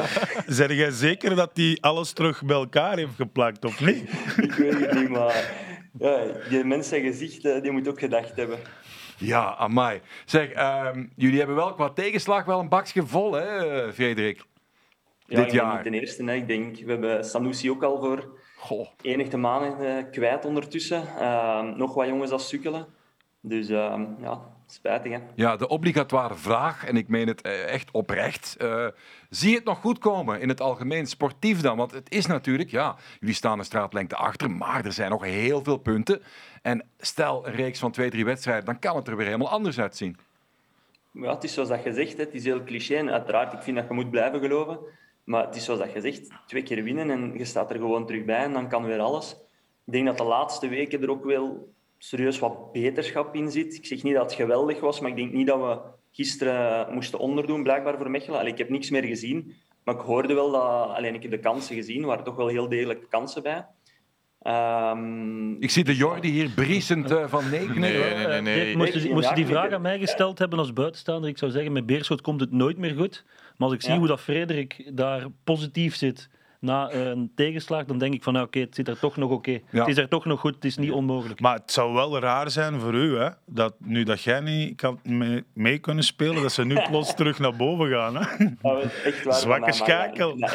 Zeg jij zeker dat hij alles terug bij elkaar heeft geplakt, of niet? ik weet het niet, maar ja, die mens zijn gezicht, eh, die moet ook gedacht hebben. Ja, amai. Zeg, ehm, jullie hebben wel qua tegenslag wel een bakje vol, hè, Frederik? Ja, Dit jaar. de eerste. Hè. Ik denk, we hebben Sanusi ook al voor Goh. enige maanden eh, kwijt ondertussen. Ehm, nog wat jongens als sukkelen. Dus ehm, ja, spijtig hè. Ja, de obligatoire vraag, en ik meen het eh, echt oprecht. eh, zie je het nog goed komen in het algemeen sportief dan? Want het is natuurlijk, ja, jullie staan een straatlengte achter, maar er zijn nog heel veel punten. En stel een reeks van twee, drie wedstrijden, dan kan het er weer helemaal anders uitzien. Ja, het is zoals dat je zegt, hè. het is heel cliché. En uiteraard, ik vind dat je moet blijven geloven. Maar het is zoals dat je zegt, twee keer winnen en je staat er gewoon terug bij en dan kan weer alles. Ik denk dat de laatste weken er ook wel serieus wat beterschap in zit. Ik zeg niet dat het geweldig was, maar ik denk niet dat we gisteren moesten onderdoen, blijkbaar voor Mechelen. Allee, ik heb niks meer gezien, maar ik hoorde wel dat... Alleen ik heb de kansen gezien, er waren toch wel heel degelijke kansen bij. Ehm, Ik zie de Jordi hier briesend eh, van nee. Nee, nee, nee. Nee. Dirk, moest, Ik- je- moest je die vraag aan mij gesteld hebben als buitenstaander, ik zou zeggen, met Beerschot komt het nooit meer goed. Maar als ik zie Ja. hoe dat Frederik daar positief zit na een tegenslag, dan denk ik van, nou, oké, het zit er toch nog oké. Ja. Het is er toch nog goed, het is niet onmogelijk. Maar het zou wel raar zijn voor u, hè, dat nu dat jij niet kan mee, mee kunnen spelen, dat ze nu plots terug naar boven gaan. Hè? waar Zwakke maar schakel. Ja.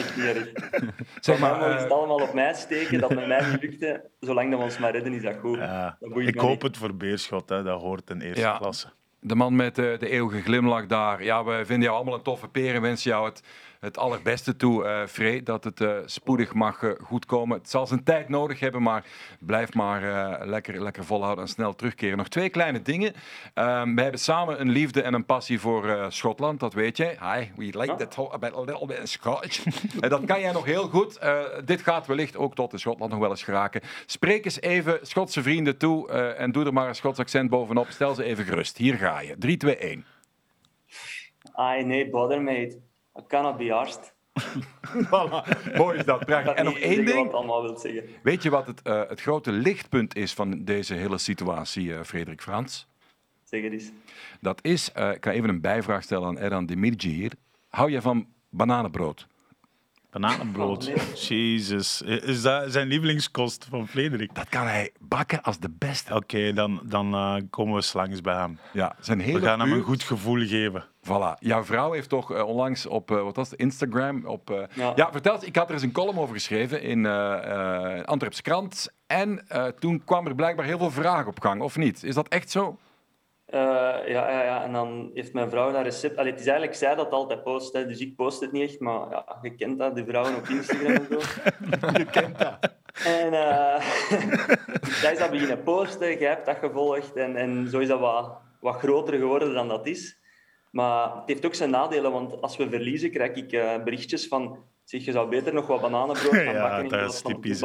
Zeg maar, mogen ze eh, het allemaal op mij steken, dat met mij niet lukte. Zolang dat we ons maar redden, is dat goed. Ja. Dat boeit Ik hoop niet. het voor Beerschot, hè, dat hoort in eerste Ja. klasse. de man met de, de eeuwige glimlach daar. Ja, we vinden jou allemaal een toffe peer en wensen jou het, het allerbeste toe, eh Free. Dat het eh, spoedig mag eh, goedkomen. Het zal zijn tijd nodig hebben, maar blijf maar lekker, lekker volhouden en snel terugkeren. Nog twee kleine dingen. Ehm, we hebben samen een liefde en een passie voor Schotland, dat weet jij. Hi, we like that ho- a little bit Scottish. en dat kan jij nog heel goed. Dit gaat wellicht ook tot in Schotland nog wel eens geraken. Spreek eens even Schotse vrienden toe en doe er maar een Schots accent bovenop. Stel ze even gerust. Hier ga je. 3, 2, 1. Ai, nee, bother mate. I cannot be arsed. Voilà. Mooi is dat, prachtig. En nog niet één ding. Wat het allemaal wil zeggen. Weet je wat het, eh, het grote lichtpunt is van deze hele situatie, eh, Frederik Frans? Zeg het eens. Dat is, eh, ik ga even een bijvraag stellen aan Eran Demirci hier. Hou je van bananenbrood? Bananenbrood. Oh, Jezus. Is dat zijn lievelingskost van Frederik? Dat kan hij bakken als de beste. Oké, dan, dan eh, komen we langs bij hem. Ja, zijn hele We gaan hem een goed gevoel geven. Voilà. Jouw vrouw heeft toch eh, onlangs op, eh, wat was het, Instagram, op... eh, ja. Ja. vertel eens, ik had er eens een column over geschreven in eh eh Antwerps Krant. En eh, toen kwam er blijkbaar heel veel vraag op gang, of niet? Is dat echt zo? Eh, ja, ja, ja, en dan heeft mijn vrouw dat recept... Allee, het is eigenlijk zij dat altijd post, hè, dus ik post het niet echt, maar ja, je kent dat, de vrouwen op Instagram en zo. Je kent dat. En eh zij is dat beginnen posten, jij hebt dat gevolgd en, en zo is dat wat, wat groter geworden dan dat is. Maar het heeft ook zijn nadelen, want als we verliezen, krijg ik eh, berichtjes van zeg, je zou beter nog wat bananenbrood gaan Ja, bakken in dat plaats is van typisch.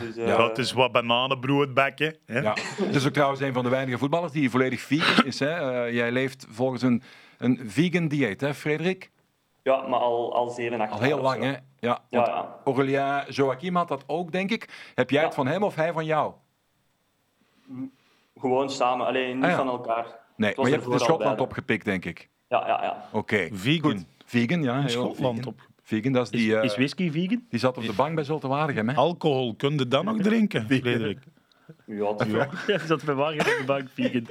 Dus, eh, Dat is wat bananenbrood bakken. Hè? Ja. Het is ook trouwens een van de weinige voetballers die volledig vegan is. Hè? Eh, jij leeft volgens een, een vegan dieet, hè, Frederik? ja, maar al, al 7, 8 Al heel lang, hè? Ja. Ja, want ja. Aurelien Joachim had dat ook, denk ik. Heb jij het Ja. van hem of hij van jou? Gewoon samen, alleen niet Ah, ja. van elkaar. Nee, maar je hebt het in Schotland opgepikt, denk ik. Ja, ja, ja. Oké. Vegan. Goed. Vegan, ja. heel Schotland vegan. op. Vegan, dat is die... eh, is whisky vegan? die zat op de bank bij Zulte Waregem, hè? Alcohol, kun je dat nog drinken, Frederik? Ja, het is wel- Ja, die zat bij Wagen op de bank vegan.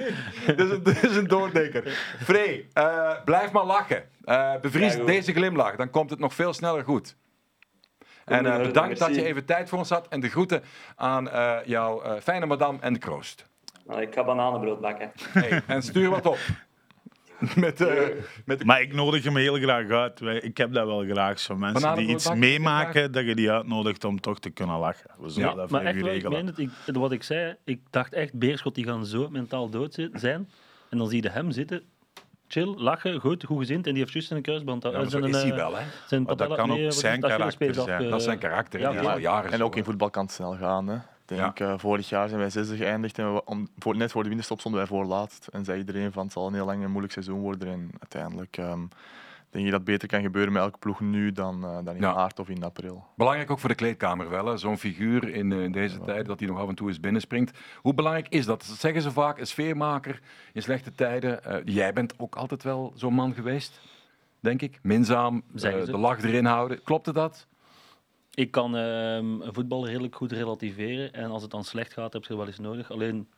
Dat is een, dat is een doordenker. Free, eh, blijf maar lachen. Eh, bevries Ja, deze glimlach, dan komt het nog veel sneller goed. En bedankt dat je even tijd voor ons had. En de groeten aan eh, jouw fijne madame en de kroost. Nou, ik ga bananenbrood bakken. Hey, en stuur wat op. Met, eh, met de Maar ik nodig hem heel graag uit. Ik heb dat wel graag. Zo mensen die iets bakken, meemaken, dat je die uitnodigt om toch te kunnen lachen. We zullen Ja, dat Maar voor echt, ik regelen. meen het, ik, wat ik zei, ik dacht echt, Beerschot die gaan zo mentaal dood zi- zijn. En dan zie je hem zitten, chill, lachen, goed, goed gezind. En die heeft juist een kruisband. Ja, maar zo zijn, is hij eh, wel, hè? Zijn dat kan ook nee, zijn karakter zijn. eh, Dat is zijn karakter. ja, jaren En ook in voetbal kan het snel gaan. Hè. Ik denk, eh, vorig jaar zijn wij zesde geëindigd en we, om, voor, net voor de winterstop stonden wij voor laatst. En zei iedereen van het zal een heel lang en moeilijk seizoen worden. En uiteindelijk ehm, denk je dat beter kan gebeuren met elke ploeg nu dan, eh, dan in Ja. maart of in april. Belangrijk ook voor de kleedkamer wel. Zo'n figuur in, eh, in deze tijd, dat hij nog af en toe eens binnenspringt. Hoe belangrijk is dat? Dat zeggen ze vaak, een sfeermaker in slechte tijden. Eh, jij bent ook altijd wel zo'n man geweest, denk ik. Minzaam, eh, de lach erin houden. Klopte dat? Ik kan ehm voetbal redelijk goed relativeren. En als het dan slecht gaat, heb je wel eens nodig. Alleen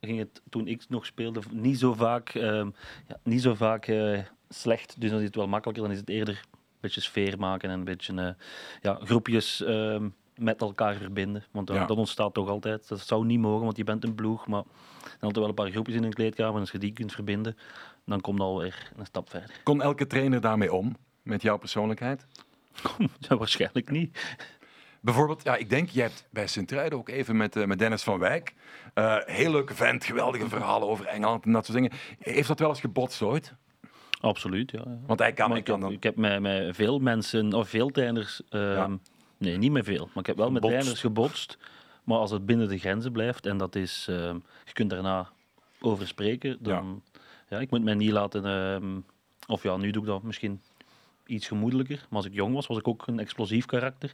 ging het toen ik nog speelde niet zo vaak, ehm, ja, niet zo vaak eh, slecht. Dus dan is het wel makkelijker. Dan is het eerder een beetje sfeer maken en een beetje eh, ja, groepjes ehm, met elkaar verbinden. Want dan, Ja. dat ontstaat toch altijd. Dat zou niet mogen, want je bent een ploeg. Maar dan altijd wel een paar groepjes in een kleedkamer. En als je die kunt verbinden, dan komt dat alweer een stap verder. Kon elke trainer daarmee om? Met jouw persoonlijkheid? Ja, waarschijnlijk niet. Bijvoorbeeld, ja, ik denk, jij hebt bij Sint-Truiden ook even met, eh, met Dennis van Wijk. eh, heel leuke vent, geweldige verhalen over Engeland en dat soort dingen. Heeft dat wel eens gebotst ooit? Absoluut, ja. ja. Want hij kan, Maar ik kan heb, dan... ik heb met, met veel mensen, of veel trainers, ehm, Ja. nee, niet met veel, maar ik heb wel met trainers gebotst. Maar als het binnen de grenzen blijft en dat is, ehm, je kunt daarna over spreken, dan, ja. ik moet mij niet laten, ehm, of ja, nu doe ik dat misschien iets gemoedelijker. Maar als ik jong was, was ik ook een explosief karakter.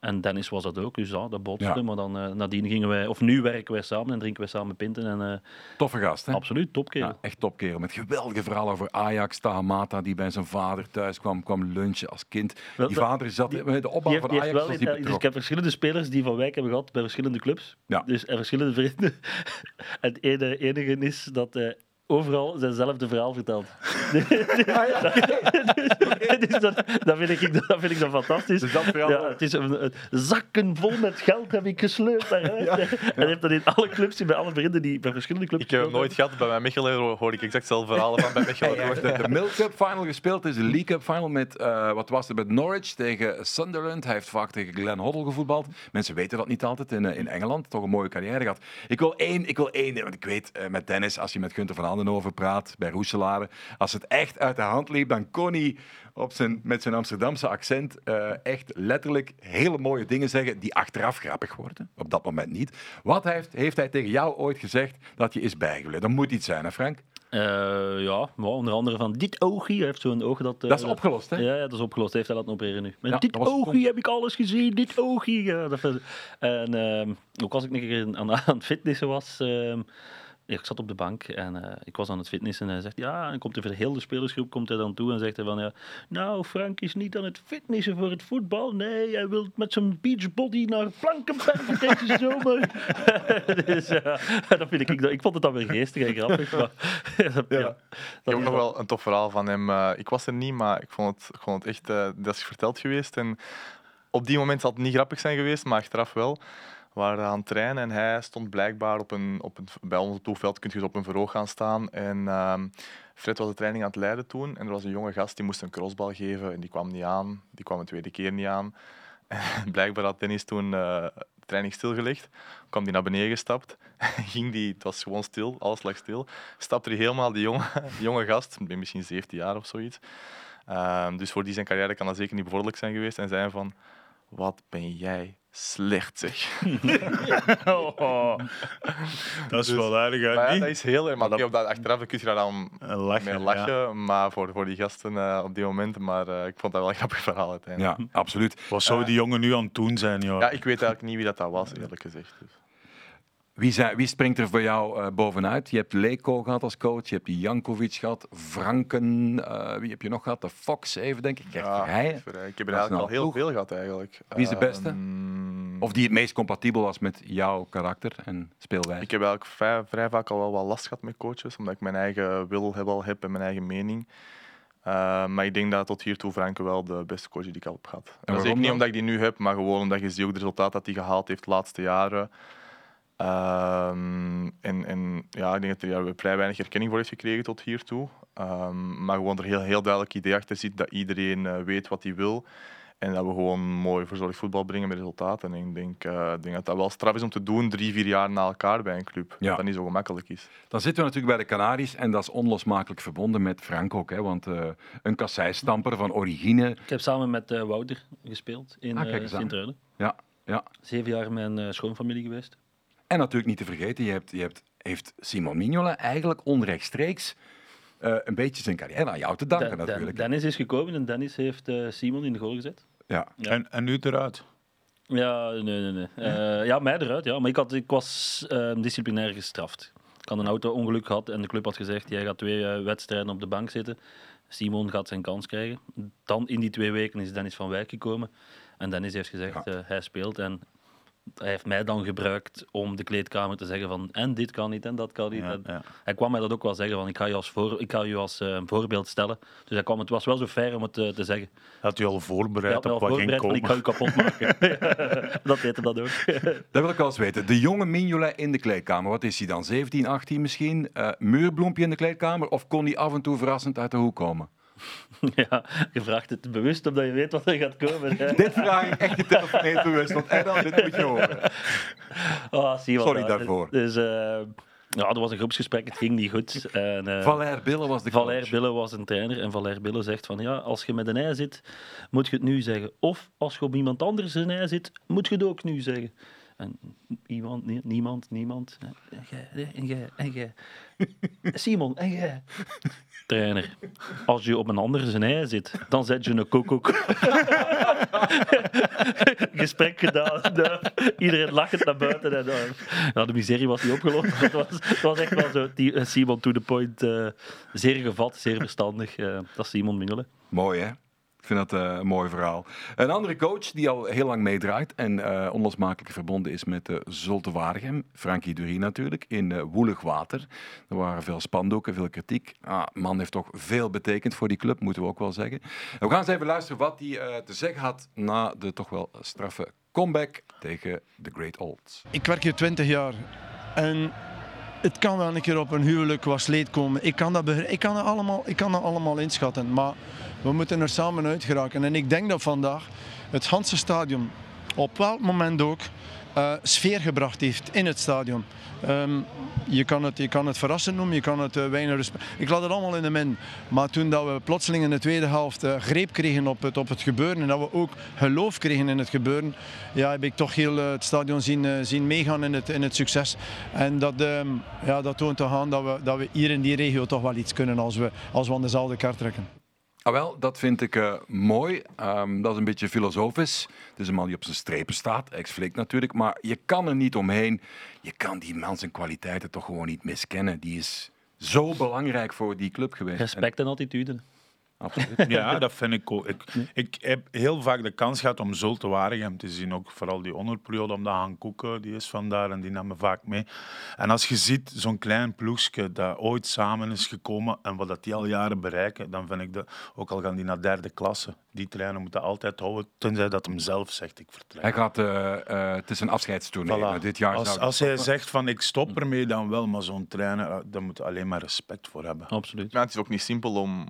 En Dennis was dat ook, dus ja, dat botste. Ja. Maar dan eh, nadien gingen wij, of nu werken wij samen en drinken wij samen pinten. En eh, Toffe gast, hè? absoluut, topkerel. Ja, echt topkerel. Met geweldige verhalen over Ajax, Tahamata, die bij zijn vader thuis kwam, kwam lunchen als kind. Wel, Die vader zat die- de opbouw heeft, van Ajax. wel was dus ik heb verschillende spelers die van Wijk hebben gehad bij verschillende clubs. Ja. Dus en verschillende vrienden. En het ene, enige is dat overal zijnzelfde verhaal vertelt. dus dat, dat, vind ik, dat vind ik dan fantastisch. Dus dat verhaal- ja, het is een, een- zakken vol met geld heb ik gesleurd naar huis. En hij heeft dat in alle clubs, bij alle vrienden die bij verschillende clubs Ik heb nooit gehad. Bij mijn Mechelen hoor ik exact hetzelfde verhalen van bij Mechelen. De, de Milk Cup final gespeeld. Het is de League Cup final met, eh, wat was het, met Norwich tegen Sunderland. Hij heeft vaak tegen Glenn Hoddle gevoetbald. Mensen weten dat niet altijd in, eh, in Engeland. Toch een mooie carrière gehad. Ik wil één, ik wil één, want ik weet eh, met Dennis, als je met Gunther van Andenhoven praat, bij Roeselare, als het echt uit de hand liep, dan kon hij op zijn, met zijn Amsterdamse accent eh, echt letterlijk hele mooie dingen zeggen die achteraf grappig worden. Op dat moment niet. Wat heeft, heeft hij tegen jou ooit gezegd dat je is bijgebleven? Dat moet iets zijn, hè Frank? Eh, ja, maar onder andere van dit oogje. Hij heeft zo'n oog dat... eh, Dat is opgelost, hè? Ja, ja, dat is opgelost. Hij heeft hij laten opereren nu. Met Ja, dit was- oogje heb ik alles gezien. Dit dat, vind- en ehm, ook als ik een keer aan, aan het fitnessen was... ik zat op de bank en eh, ik was aan het fitnessen en hij zegt ja, en komt voor de spelersgroep komt hij dan toe en zegt hij van ja, nou Frank is niet aan het fitnessen voor het voetbal, nee, hij wil met zijn beachbody naar Blankenberg deze zomer. dus ja, dat vind ik, ik vond het dan weer geestig en grappig, maar ja, Ik dat heb nog wel een tof verhaal van hem. Eh, ik was er niet, maar ik vond het, ik vond het echt... dat is verteld geweest. En op die moment zal het niet grappig zijn geweest, maar achteraf wel. Waren aan het trainen en hij stond blijkbaar op een, op een bij ons op het kun dus op een verhoog gaan staan. En ehm, Fred was de training aan het leiden toen en er was een jonge gast die moest een crossbal geven en die kwam niet aan. Die kwam een tweede keer niet aan. En blijkbaar had Dennis toen uh, de training stilgelegd. Kwam die naar beneden gestapt. Ging die, het was gewoon stil, alles lag stil. Stapte hij helemaal die jonge, jonge gast, misschien 17 jaar of zoiets. Ehm, dus voor die zijn carrière kan dat zeker niet bevorderlijk zijn geweest. En zei van, wat ben jij slecht zeg. oh, dat is dus, wel aardig. Ja, dat is heel erg. Maar dat, op dat, achteraf kun je daar dan lachen, mee lachen. Maar voor, voor die gasten uh, op die moment. Maar uh, ik vond dat wel een grappig verhaal uiteindelijk. Ja, absoluut. Wat zou die jongen nu aan het doen zijn? Joh? Ja, ik weet eigenlijk niet wie dat, dat was, eerlijk gezegd. Dus. Wie, zijn, wie, springt er voor jou uh, bovenuit? Je hebt Leko gehad als coach, je hebt Jankovic gehad, Franken, uh, wie heb je nog gehad? De Fox even, denk ik. Ja, ik heb er eigenlijk al heel veel gehad eigenlijk. Wie is de beste? Um, of die het meest compatibel was met jouw karakter en speelwijze? Ik heb eigenlijk vrij, vrij, vaak al wel wat last gehad met coaches, omdat ik mijn eigen wil heb, al heb en mijn eigen mening. Uh, maar ik denk dat tot hiertoe Franke wel de beste coach die ik al heb gehad. En dat is niet omdat ik die nu heb, maar gewoon omdat je ziet ook de resultaat dat hij gehaald heeft de laatste jaren. Um, en, en ja, ik denk dat hij er vrij weinig erkenning voor heeft gekregen tot hiertoe. Um, maar gewoon er heel, heel duidelijk idee achter zit dat iedereen uh, weet wat hij wil. En dat we gewoon mooi verzorgd voetbal brengen met resultaten. En ik denk, uh, denk, dat dat wel straf is om te doen, drie, vier jaar na elkaar bij een club. Ja. Dat dat niet zo gemakkelijk is. Dan zitten we natuurlijk bij de Canaries en dat is onlosmakelijk verbonden met Frank ook. Hè, want uh, een kasseistamper van origine. Ik heb samen met uh, Wouter gespeeld in ah, Sint-Truiden. Ja, ja. Zeven jaar met mijn schoonfamilie geweest. En natuurlijk niet te vergeten, je hebt, je hebt, heeft Simon Mignola eigenlijk onrechtstreeks uh, een beetje zijn carrière aan jou te danken natuurlijk. Dennis is gekomen en Dennis heeft uh, Simon in de goal gezet. Ja. ja. En, en nu eruit? Ja, nee, nee, nee. Uh, ja, mij eruit, ja. Maar ik, had, ik was disciplinair gestraft. Ik had een auto-ongeluk gehad en de club had gezegd, jij gaat twee wedstrijden op de bank zitten. Simon gaat zijn kans krijgen. Dan in die twee weken is Dennis van Wijk gekomen. En Dennis heeft gezegd, ja. hij speelt. En hij heeft mij dan gebruikt om de kleedkamer te zeggen van en dit kan niet en dat kan niet. Hij kwam mij dat ook wel zeggen van ik ga je als, voor, ik ga je als uh, voorbeeld stellen. Dus hij kwam, het was wel zo fair om het uh, te zeggen. Had u al voorbereid op wat ging komen? Ik ga je kapot maken. dat weten dat ook. dat wil ik wel eens weten. De jonge Mignolet in de kleedkamer, wat is hij dan? 17, 18 misschien? Uh, muurbloempje in de kleedkamer? Of kon hij af en toe verrassend uit de hoek komen? Ja, je vraagt het bewust omdat je weet wat er gaat komen. dit vraag ik echt getelefoneerd bewust, want dan dit moet je horen. Oh, Sorry daarvoor. Dus, uh, ja, er was een groepsgesprek, het ging niet goed. En, uh, Valère Bille was de coach. Valère Bille was een trainer en Valère Bille zegt van ja, als je met een ei zit, moet je het nu zeggen. Of als je op iemand anders een ei zit, moet je het ook nu zeggen. En iemand, niemand, niemand. En jij, en jij, en jij. Simon, en jij. Trainer, als je op een andere zijn ei zit, dan zet je een koekoek. Gesprek gedaan. Iedereen lachend naar buiten. En, uh, ja, de miserie was niet opgelost. Het was, het was echt wel zo. Die, eh, Simon to the point. Uh, zeer gevat, zeer verstandig. Uh, dat is Simon Mingelen. Mooi, hè? Vind dat uh, een mooi verhaal. Een andere coach die al heel lang meedraait en uh, onlosmakelijk verbonden is met uh, Zulte Waregem, Frankie Dury natuurlijk, in woelig water. Er waren veel spandoeken, veel kritiek. Ah, man heeft toch veel betekend voor die club, moeten we ook wel zeggen. we gaan eens even luisteren wat hij te zeggen had na de toch wel straffe comeback tegen de Great Olds. Ik werk hier 20 jaar en het kan wel een keer op een huwelijk was leed komen. Ik kan dat, ik kan dat, allemaal, ik kan dat allemaal inschatten, maar we moeten er samen uit geraken. En ik denk dat vandaag het Hanse Stadion op welk moment ook uh, sfeer gebracht heeft in het stadion. Um, je, kan het, je kan het verrassen noemen, je kan het uh, weinig respect. Ik laat het allemaal in de min. Maar toen dat we plotseling in de tweede helft uh, greep kregen op het, op het gebeuren en dat we ook geloof kregen in het gebeuren, ja, heb ik toch heel het stadion zien, zien meegaan in het, in het succes. En dat, um, ja, dat toont toch aan dat we, dat we hier in die regio toch wel iets kunnen als we, als we aan dezelfde kaart trekken. Ah, wel, dat vind ik uh, mooi. Um, dat is een beetje filosofisch. Het is een man die op zijn strepen staat, ex-flik natuurlijk. Maar je kan er niet omheen. Je kan die man zijn kwaliteiten toch gewoon niet miskennen. Die is zo belangrijk voor die club geweest. Respect en, en attitude. Absoluut. Ja, dat vind ik ook. Ik, ik heb heel vaak de kans gehad om Zulte Waregem te zien. Ook vooral die onderperiode, omdat Han Koeken, die is vandaar en die nam me vaak mee. En als je ziet, zo'n klein ploegje dat ooit samen is gekomen en wat dat die al jaren bereiken, dan vind ik dat, ook al gaan die naar derde klasse, die trainer moeten altijd houden, tenzij dat hem zelf zegt, ik vertrek. Hij gaat, eh, eh, het is een afscheidstoernooi. Voilà. Dit jaar als als hij zegt van ik stop ermee, dan wel, maar zo'n trainer, eh, daar moet je alleen maar respect voor hebben. Absoluut. Maar het is ook niet simpel om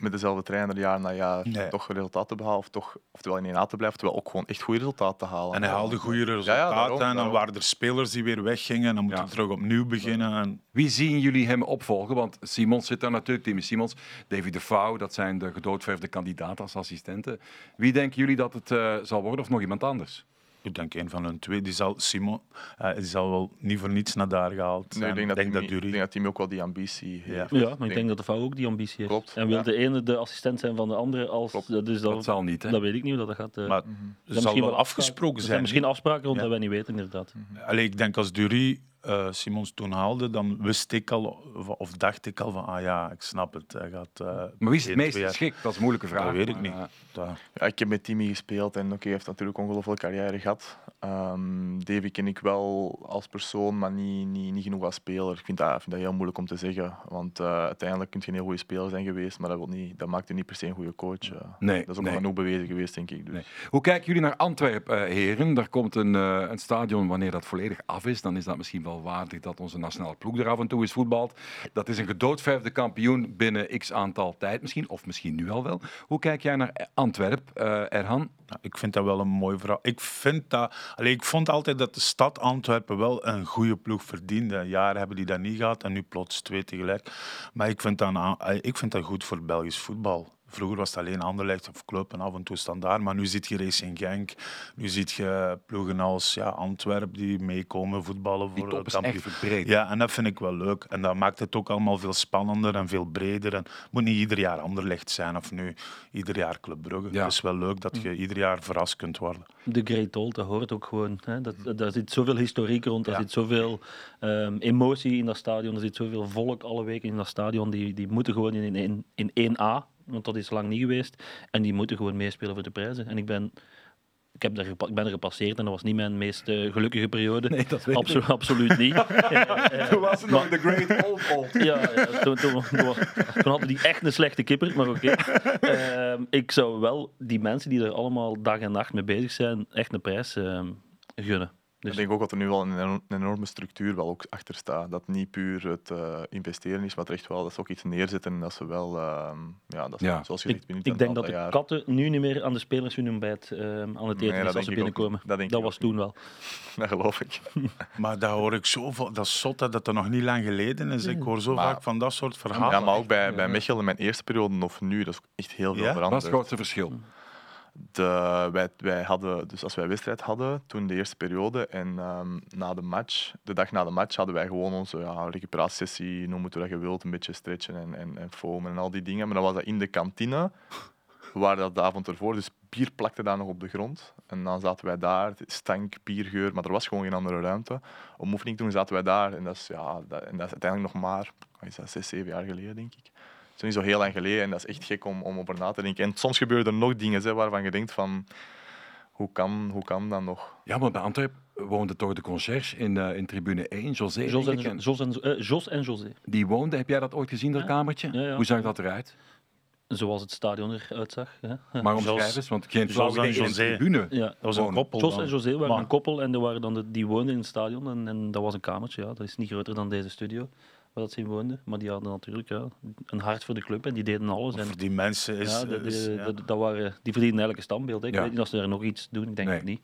met dezelfde trainer jaar na jaar Nee. toch resultaat te behalen. Of toch, oftewel in 1A te blijven, terwijl ook gewoon echt goede resultaten te halen. En hij haalde goede resultaten daarom, en dan daarom. waren er spelers die weer weggingen en dan moeten Ja. we terug opnieuw beginnen. En Wie zien jullie hem opvolgen? Want Simons zit daar natuurlijk, Timmy Simons, David de Vouw, dat zijn de gedoodverfde kandidaten als assistenten. Wie denken jullie dat het eh, zal worden of nog iemand anders? Ik denk een van hun twee, die zal, Simon, eh, die zal wel niet voor niets naar daar gehaald Nee, ik denk dat, denk Timmy- dat Dury- ik denk dat Timmy ook wel die ambitie heeft. Ja, maar ik denk dat de vrouw ook die ambitie heeft. Klopt, En wil ja. de ene de assistent zijn van de andere als... Klopt. Dus dat, Dat zal niet, hè? dat weet ik niet hoe dat gaat. eh. Maar Er het zijn zal misschien wel afgesproken Er zijn. zijn misschien afspraken rond Ja. dat wij niet weten, inderdaad. Allee, ik denk als Dury eh, Simons toen haalde, dan wist ik al, of, of dacht ik al van, ah ja, ik snap het. Hij gaat, eh, Maar wie is het meest geschikt? Dat is een moeilijke vraag. Dat weet ik niet. eh, Dat- Ja, ik heb met Timmy gespeeld en oké, hij heeft natuurlijk een ongelooflijke carrière gehad. Ehm Davy ken ik wel als persoon, maar niet, niet, niet genoeg als speler. Ik vind dat, ik vind dat heel moeilijk om te zeggen, want eh, uiteindelijk kun je een heel goede speler zijn geweest, maar dat, wil niet, dat maakt je niet per se een goede coach. eh. Nee, dat is ook nee. nog genoeg bewezen geweest, denk ik. Dus. Nee. Hoe kijken jullie naar Antwerpen, eh, heren? Daar komt een, eh, een stadion, wanneer dat volledig af is, dan is dat misschien wel waardig dat onze nationale ploeg er af en toe is voetbald. Dat is een gedoodverfde kampioen binnen x aantal tijd misschien, of misschien nu al wel. Hoe kijk jij naar Antwerpen, eh, Erhan? Ja, ik vind dat wel een mooi verhaal. Ik, vind dat, allee, ik vond altijd dat de stad Antwerpen wel een goede ploeg verdiende. Jaren hebben die dat niet gehad en nu plots twee tegelijk. Maar ik vind ik vind dat goed voor Belgisch voetbal. Vroeger was het alleen Anderlecht of Club en af en toe standaard. Maar nu zit je Racing Genk. Nu zit je ploegen als ja, Antwerpen die meekomen voetballen voor kampioen. echt verbreed. Ja, en dat vind ik wel leuk. En dat maakt het ook allemaal veel spannender en veel breder. En het moet niet ieder jaar Anderlecht zijn of nu ieder jaar Club Brugge. Ja. Het is wel leuk dat je ieder jaar verrast kunt worden. De Great Old, dat hoort ook gewoon. Hè. Dat, daar zit zoveel historiek rond, daar Ja. zit zoveel ehm, emotie in dat stadion, er zit zoveel volk alle weken in dat stadion. Die, die moeten gewoon in, in, in 1A, want dat is lang niet geweest. En die moeten gewoon meespelen voor de prijzen. En ik ben, ik heb daar, gepa- ik ben er gepasseerd en dat was niet mijn meest eh, gelukkige periode. Nee, dat weet ik. Absolu- absoluut niet. Toen was het nog de Great Old Old. ja, ja, toen, toen, toen, toen hadden die echt een slechte kipper, maar oké. Ehm, ik zou wel die mensen die er allemaal dag en nacht mee bezig zijn, echt een prijs ehm, gunnen. Dus Ik denk ook dat er nu wel een, enorm- een enorme structuur wel ook achter staat. Dat niet puur het eh, investeren is, maar echt wel dat ze ook iets neerzetten en dat ze wel, ehm, ja, dat ze, Ja. zoals je ik, ik denk dat de jaar- katten nu niet meer aan de spelers hun ontbijt ehm, aan het eten Nee, dat als ze binnenkomen. Dat denk dat ik was ook toen wel. Dat geloof ik. Maar dat hoor ik zoveel. Dat is zot dat dat nog niet lang geleden is. Ik hoor zo Maar- vaak van dat soort verhalen. Ja, maar ook bij, bij Mechelen, in mijn eerste periode of nu, dat is echt heel veel Ja? Wat is veranderd. het grootste verschil? De, wij, wij hadden, dus als wij wedstrijd hadden, toen de eerste periode, en ehm, na de match, de dag na de match, hadden wij gewoon onze ja, recuperatiesessie, noem het hoe je wilt, een beetje stretchen en, en, en foamen en al die dingen. Maar dan was dat in de kantine, waar dat de avond ervoor, dus bier plakte daar nog op de grond. En dan zaten wij daar, stank, biergeur, maar er was gewoon geen andere ruimte. Om oefening te doen zaten wij daar, en dat is, ja, dat, en dat is uiteindelijk nog maar, is dat, zes, zeven jaar geleden, denk ik. Het is niet zo heel lang geleden en dat is echt gek om, om over na te denken. En soms gebeuren er nog dingen hè, waarvan je denkt van, hoe kan, hoe kan dat nog? Ja, maar bij Antwerpen woonde toch de conciërge in, eh, in tribune 1, José. Jos en, en Jos, en, eh, Jos en José. Die woonde, heb jij dat ooit gezien, dat Ja. kamertje? Ja, ja. Hoe zag dat eruit? Zoals het stadion eruit zag. Hè. Maar omschrijf eens, want geen Jos en José. tribune. Ja. Dat was een koppel. Jos en José waren Maar- een koppel en er waren dan de, die woonden in het stadion. En, en dat was een kamertje, ja. dat is niet groter dan deze studio waar dat ze in woonden. Maar die hadden natuurlijk ja, een hart voor de club en die deden alles. En, Voor die mensen is... ja, de- is- de- ja. de- dat waren, die verdienen een standbeeld. Ik weet niet of ze er nog iets doen, ik denk Nee. het niet.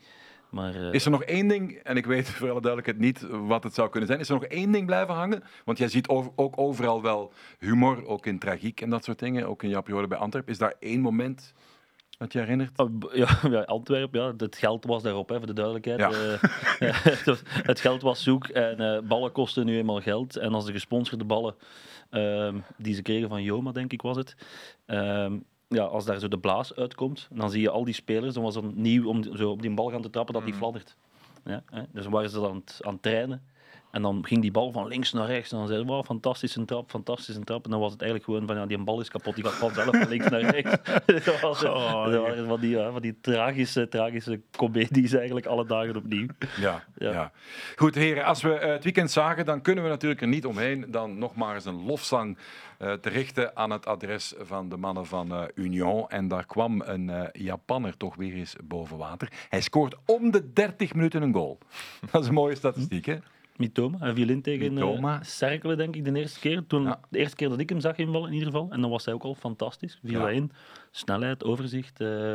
Maar, eh, Is er nog één ding, en ik weet voor alle duidelijkheid niet wat het zou kunnen zijn, is er nog één ding blijven hangen? Want jij ziet over- ook overal wel humor, ook in tragiek en dat soort dingen, ook in jouw periode bij Antwerpen. Is daar één moment dat je herinnert? Oh, Ja, ja, Antwerpen, ja, het geld was daarop, hè, voor de duidelijkheid. Ja. Eh, het was- het geld was zoek en eh, ballen kosten nu eenmaal geld. En als de gesponsorde ballen ehm, die ze kregen van Joma, denk ik was het, ehm, ja, als daar zo de blaas uitkomt, dan zie je al die spelers, dan was het nieuw om zo op die bal gaan te trappen, dat die fladdert. Ja, hè. Dus waren ze dan aan het trainen. En dan ging die bal van links naar rechts. En dan zeiden we, wow, fantastische trap, fantastische trap. En dan was het eigenlijk gewoon van, ja, die bal is kapot. Die gaat vanzelf van links naar rechts. dat was, Oh, dat waren van, die, ja, van die tragische, tragische comedies eigenlijk alle dagen opnieuw. Ja, ja. Ja. Goed, heren, als we eh, het weekend zagen, dan kunnen we natuurlijk er niet omheen dan nog maar eens een lofzang eh, te richten aan het adres van de mannen van eh, Union. En daar kwam een Japanner toch weer eens boven water. Hij scoort om de 30 minuten een goal. Dat is een mooie statistiek, hè? Mitoma, hij viel in tegen Mitoma. eh Cerkelen, denk ik, de eerste keer. Toen, Ja. De eerste keer dat ik hem zag invallen, in ieder geval. En dan was hij ook al fantastisch. Viel Ja. hij in. Snelheid, overzicht. eh,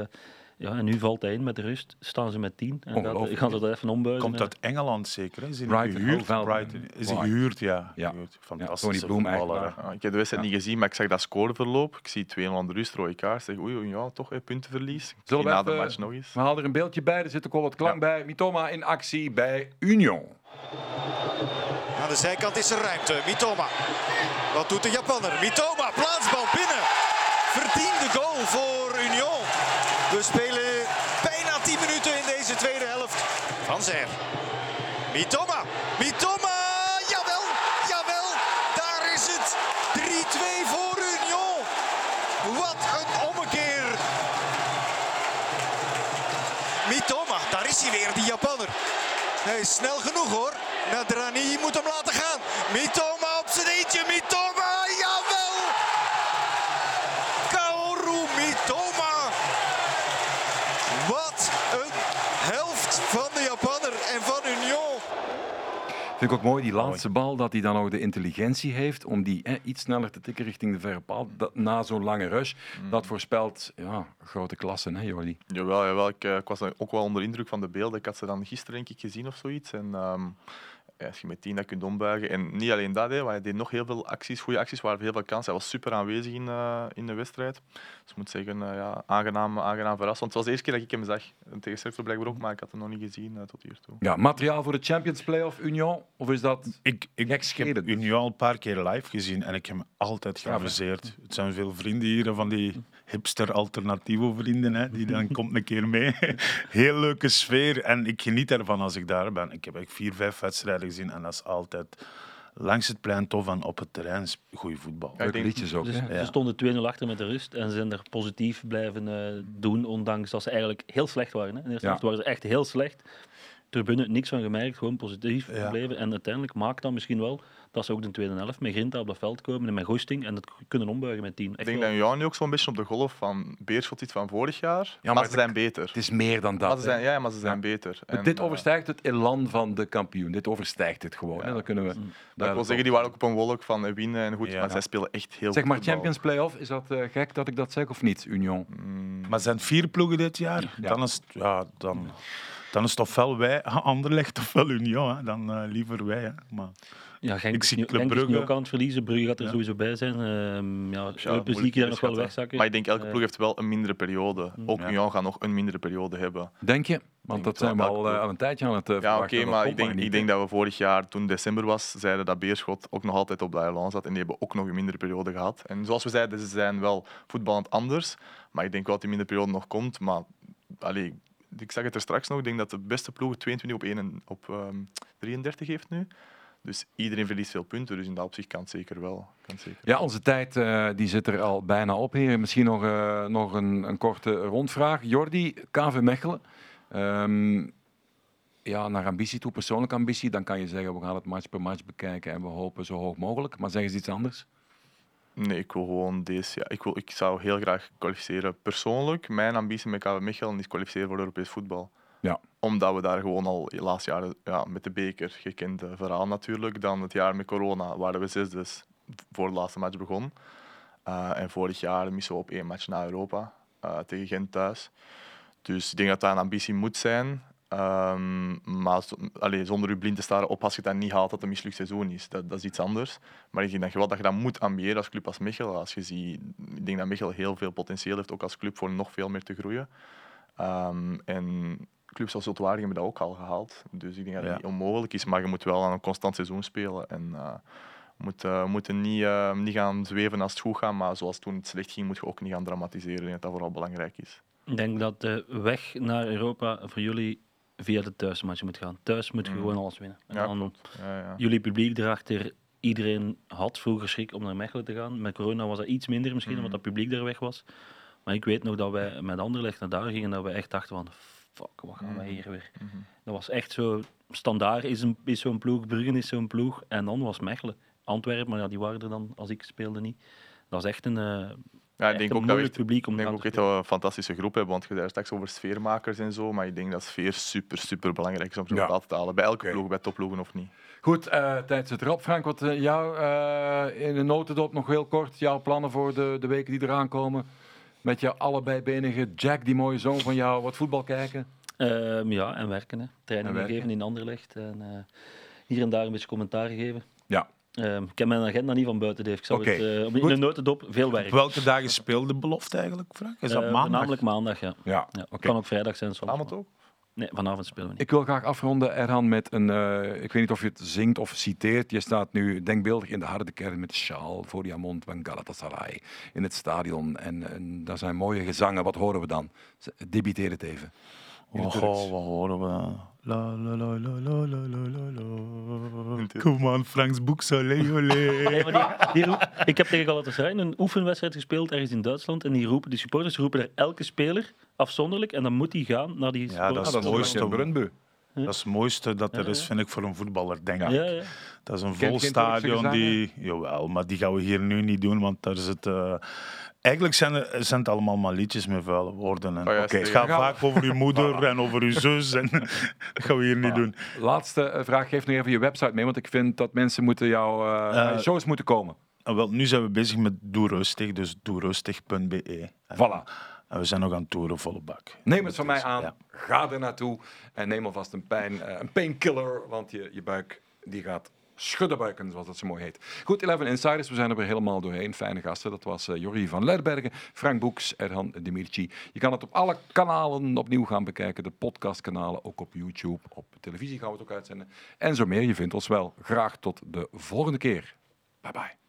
ja, en nu valt hij in met de rust. Staan ze met tien. En Ongelooflijk. gaan ze dat even ombuigen. Komt uit Engeland zeker? hè? Is hij gehuurd? Brighton. Is hij gehuurd? Ja. Ja. Gehuurd. Tony Fantastische Bloem, eigenlijk. Ja, ik heb de wedstrijd Ja. niet gezien, maar ik zag dat scoreverloop. Ik zie 2-0 aan de rust, rode kaart. Zeg, oei, oei, ja, toch hè, puntenverlies. Ik Zullen we na de match nog eens. We halen er een beeldje bij, er zit ook al wat klank bij. Mitoma in actie bij Union. Aan de zijkant is er ruimte. Mitoma. Wat doet de Japanner? Mitoma, plaatsbal binnen. Verdiende goal voor Union. We spelen bijna 10 minuten in deze tweede helft. Van Zer. Mitoma. Mitoma. Jawel. Jawel. Daar is het. 3-2 voor Union. Wat een ommekeer. Mitoma. Daar is hij weer, die Japanner. Hij is snel genoeg hoor. Nadrani moet hem laten gaan. Mitoma op zijn eentje. Mitoma, jawel! Kaoru Mitoma. Wat een helft van de Japanner en van Union. Vind ik ook mooi, die laatste bal, dat hij dan ook de intelligentie heeft om die hè, iets sneller te tikken richting de verre paal. Dat, na zo'n lange rush, dat voorspelt ja, grote klassen, hè Jordi? Jawel, jawel ik, eh, ik was ook wel onder indruk van de beelden. Ik had ze dan gisteren denk ik gezien of zoiets. En ehm, ja, als je met tien dat kunt ombuigen. En niet alleen dat, hè, maar hij deed nog heel veel acties, goede acties, waar heel veel kansen. Hij was super aanwezig in, eh, in de wedstrijd. Dus ik moet zeggen, eh, ja, aangenaam, aangenaam verrast. Want het was de eerste keer dat ik hem zag. En tegen Cercle blijkbaar ook, maar ik had hem nog niet gezien eh, tot hiertoe. Ja, materiaal voor de Champions Playoff Union? Of is dat... Ik, ik, heb. Union al een paar keer live gezien en ik heb hem altijd hè? geamuseerd. Het zijn veel vrienden hier, van die hipster alternatieve vrienden, hè, die dan komt een keer mee. Heel leuke sfeer en ik geniet ervan als ik daar ben. Ik heb echt vier, vijf wedstrijden gezien en dat is altijd langs het plein tof en op het terrein goede voetbal. Ja, denk- liedjes ook, Dus hè? ze stonden 2-0 achter met de rust en ze zijn er positief blijven eh, doen, ondanks dat ze eigenlijk heel slecht waren. Hè. In de eerste Ja. waren ze echt heel slecht. Tribune niks van gemerkt, gewoon positief Ja. gebleven. En uiteindelijk maakt dat misschien wel dat ze ook de tweede helft met Grinta op dat veld komen en met goesting en het kunnen ombuigen met 10. Ik denk dat Union nu ook zo'n beetje op de golf van Beerschot zit van vorig jaar. maar maar, ze zijn beter. Het is meer dan dat. Maar ze zijn, ja, maar ze zijn beter. En, dit eh, overstijgt het elan van de kampioen. Dit overstijgt het gewoon. Hè? Dan kunnen we maar ik wil zeggen, die waren ook op een wolk van eh, winnen en goed, Ja. maar zij spelen echt heel Zeg maar voetbal. Champions Playoff, is dat eh, gek dat ik dat zeg of niet, Union? Maar het zijn vier ploegen dit jaar. Dan, is het, ja, dan, dan is het ofwel wij, Anderlecht, ofwel Union. Hè. Dan eh, liever wij. Hè. Maar, Ja, Genk, Ik zie Club Genk is nu Brugge. ook aan het verliezen. Brugge gaat er Ja. sowieso bij zijn. Ehm ja, Ja, daar nog wel wegzakken. Maar ik denk elke Eh, ploeg heeft wel een mindere periode. Ook Ja. Union gaat nog een mindere periode hebben. Denk je? Want dat zijn we al eh, al een tijdje aan het uh, Ja, oké, maar ik denk, ik denk dat we vorig jaar, toen december was, zeiden dat Beerschot ook nog altijd op de zat. En die hebben ook nog een mindere periode gehad. En zoals we zeiden, ze zijn wel voetballend anders. Maar ik denk wel dat die mindere periode nog komt. Maar allee, ik zag het er straks nog. Ik denk dat de beste ploeg 22 op, 1 en- op ehm, 33 heeft nu. Dus iedereen verliest veel punten. Dus in dat opzicht kan het zeker wel. Kan zeker Ja, onze tijd eh, die zit er al bijna op, heren. Misschien nog, eh, nog een, een korte rondvraag. Jordi, KV Mechelen. Ehm, ja, naar ambitie toe, persoonlijke ambitie. Dan kan je zeggen, we gaan het match per match bekijken en we hopen zo hoog mogelijk. Maar zeggen ze iets anders? Nee, ik wil gewoon deze. Ja, ik, wil, ik zou heel graag kwalificeren. Persoonlijk, mijn ambitie met KV Mechelen is kwalificeren voor Europees voetbal. Ja. Omdat we daar gewoon al de laatste jaren ja, met de beker, gekend verhaal natuurlijk. Dan het jaar met corona waren we zesde voor de laatste match begon. Eh, en vorig jaar missen we op één match naar Europa eh, tegen Gent thuis. Dus ik denk dat dat een ambitie moet zijn. Ehm, maar zo- zonder u blind te staren op als je dat niet haalt, dat het een mislukt seizoen is. Dat, dat is iets anders. Maar ik denk dat je, wel, dat je dat moet ambiëren als club als Mechelen. Als je ziet, ik denk dat Mechelen heel veel potentieel heeft, ook als club, voor nog veel meer te groeien. Ehm, en clubs als Zultuarium hebben dat ook al gehaald. Dus ik denk dat het Ja. niet onmogelijk is, maar je moet wel aan een constant seizoen spelen. En uh, moet, uh, moeten niet, uh, niet gaan zweven als het goed gaat, maar zoals toen het slecht ging, moet je ook niet gaan dramatiseren. Ik denk dat dat vooral belangrijk is. Ik denk dat de weg naar Europa voor jullie via de thuismatch moet gaan. Thuis moet je gewoon alles winnen. En Ja, dan. Ja, ja. jullie publiek erachter, iedereen had vroeger schrik om naar Mechelen te gaan. Met corona was dat iets minder misschien, omdat dat publiek daar weg was. Maar ik weet nog dat wij met Anderlecht naar daar gingen, dat we echt dachten van, fuck, wat gaan wij hier weer? Dat was echt zo, Standaard is, een, is zo'n ploeg, Bruggen is zo'n ploeg, en dan was Mechelen. Antwerpen, maar ja, die waren er dan als ik speelde niet. Dat was echt een, eh Ja, ik denk ook dat we echt- publiek om denk ook echt dat we een fantastische groep hebben, want je zei straks over sfeermakers en zo, maar ik denk dat sfeer super, super belangrijk is om Ja. resultaten te halen. Bij elke ploeg, bij topploegen of niet. Goed, eh tijd zit erop. Frank, wat eh, jou eh, in de notendop nog heel kort. Jouw plannen voor de, de weken die eraan komen. Met je allebei benige Jack, die mooie zoon van jou, wat voetbal kijken. Ehm, ja, en werken. Hè. Trainingen En werken. geven in Anderlecht. En eh, hier en daar een beetje commentaar geven. Ja. Ehm, ik heb mijn agenda niet van buiten, Dave. Ik zal Oké, het op in de notendop veel werk. Op welke dagen speelde de belofte eigenlijk, Frank? Is dat Eh, maandag? Voornamelijk maandag, ja. Ja, ja. oké. Kan ook vrijdag zijn soms. Vanavond ook? Nee, vanavond spelen we niet. Ik wil graag afronden, Erhan, met een... eh, ik weet niet of je het zingt of citeert. Je staat nu denkbeeldig in de harde kern met de sjaal voor je mond van Galatasaray in het stadion. En, en daar zijn mooie gezangen. Wat horen we dan? Debiteer het even. Het Oh, wat horen we? La la la la la la la la Come on, Franks boek olé ik heb tegen Galatasaray een oefenwedstrijd gespeeld ergens in Duitsland. En die roepen, de supporters roepen er elke speler afzonderlijk. En dan moet hij gaan naar die Ja, dat is het mooiste. Brunbu. Dat is het mooiste dat er is, vind ik, voor een voetballer, denk ik. Dat is een vol stadion. Die, jawel, maar die gaan we hier nu niet doen, want daar is het... Eh, Eigenlijk zijn, er, zijn het allemaal maar liedjes met vuile woorden. En, Oh ja, Oké, het gaat vaak over uw moeder en over uw zus. En, dat gaan we hier niet doen. Laatste eh, vraag. Geef nog even je website mee, want ik vind dat mensen moeten jouw eh, je shows moeten komen. En wel, nu zijn we bezig met Doe Rustig, dus doerustig.be. Voilà. En we zijn nog aan het toeren, volle bak. Neem het van mij aan. Ja. Ga er naartoe en neem alvast een pijn, eh, een painkiller, want je, je buik die gaat schuddenbuiken, zoals dat zo mooi heet. Goed, 11 Insiders, we zijn er weer helemaal doorheen. Fijne gasten, dat was eh Jorrie van Lerbergen, Frank Boeks, Erhan Demirci. Je kan het op alle kanalen opnieuw gaan bekijken, de podcastkanalen, ook op YouTube. Op televisie gaan we het ook uitzenden. En zo meer, je vindt ons wel. Graag tot de volgende keer. Bye bye.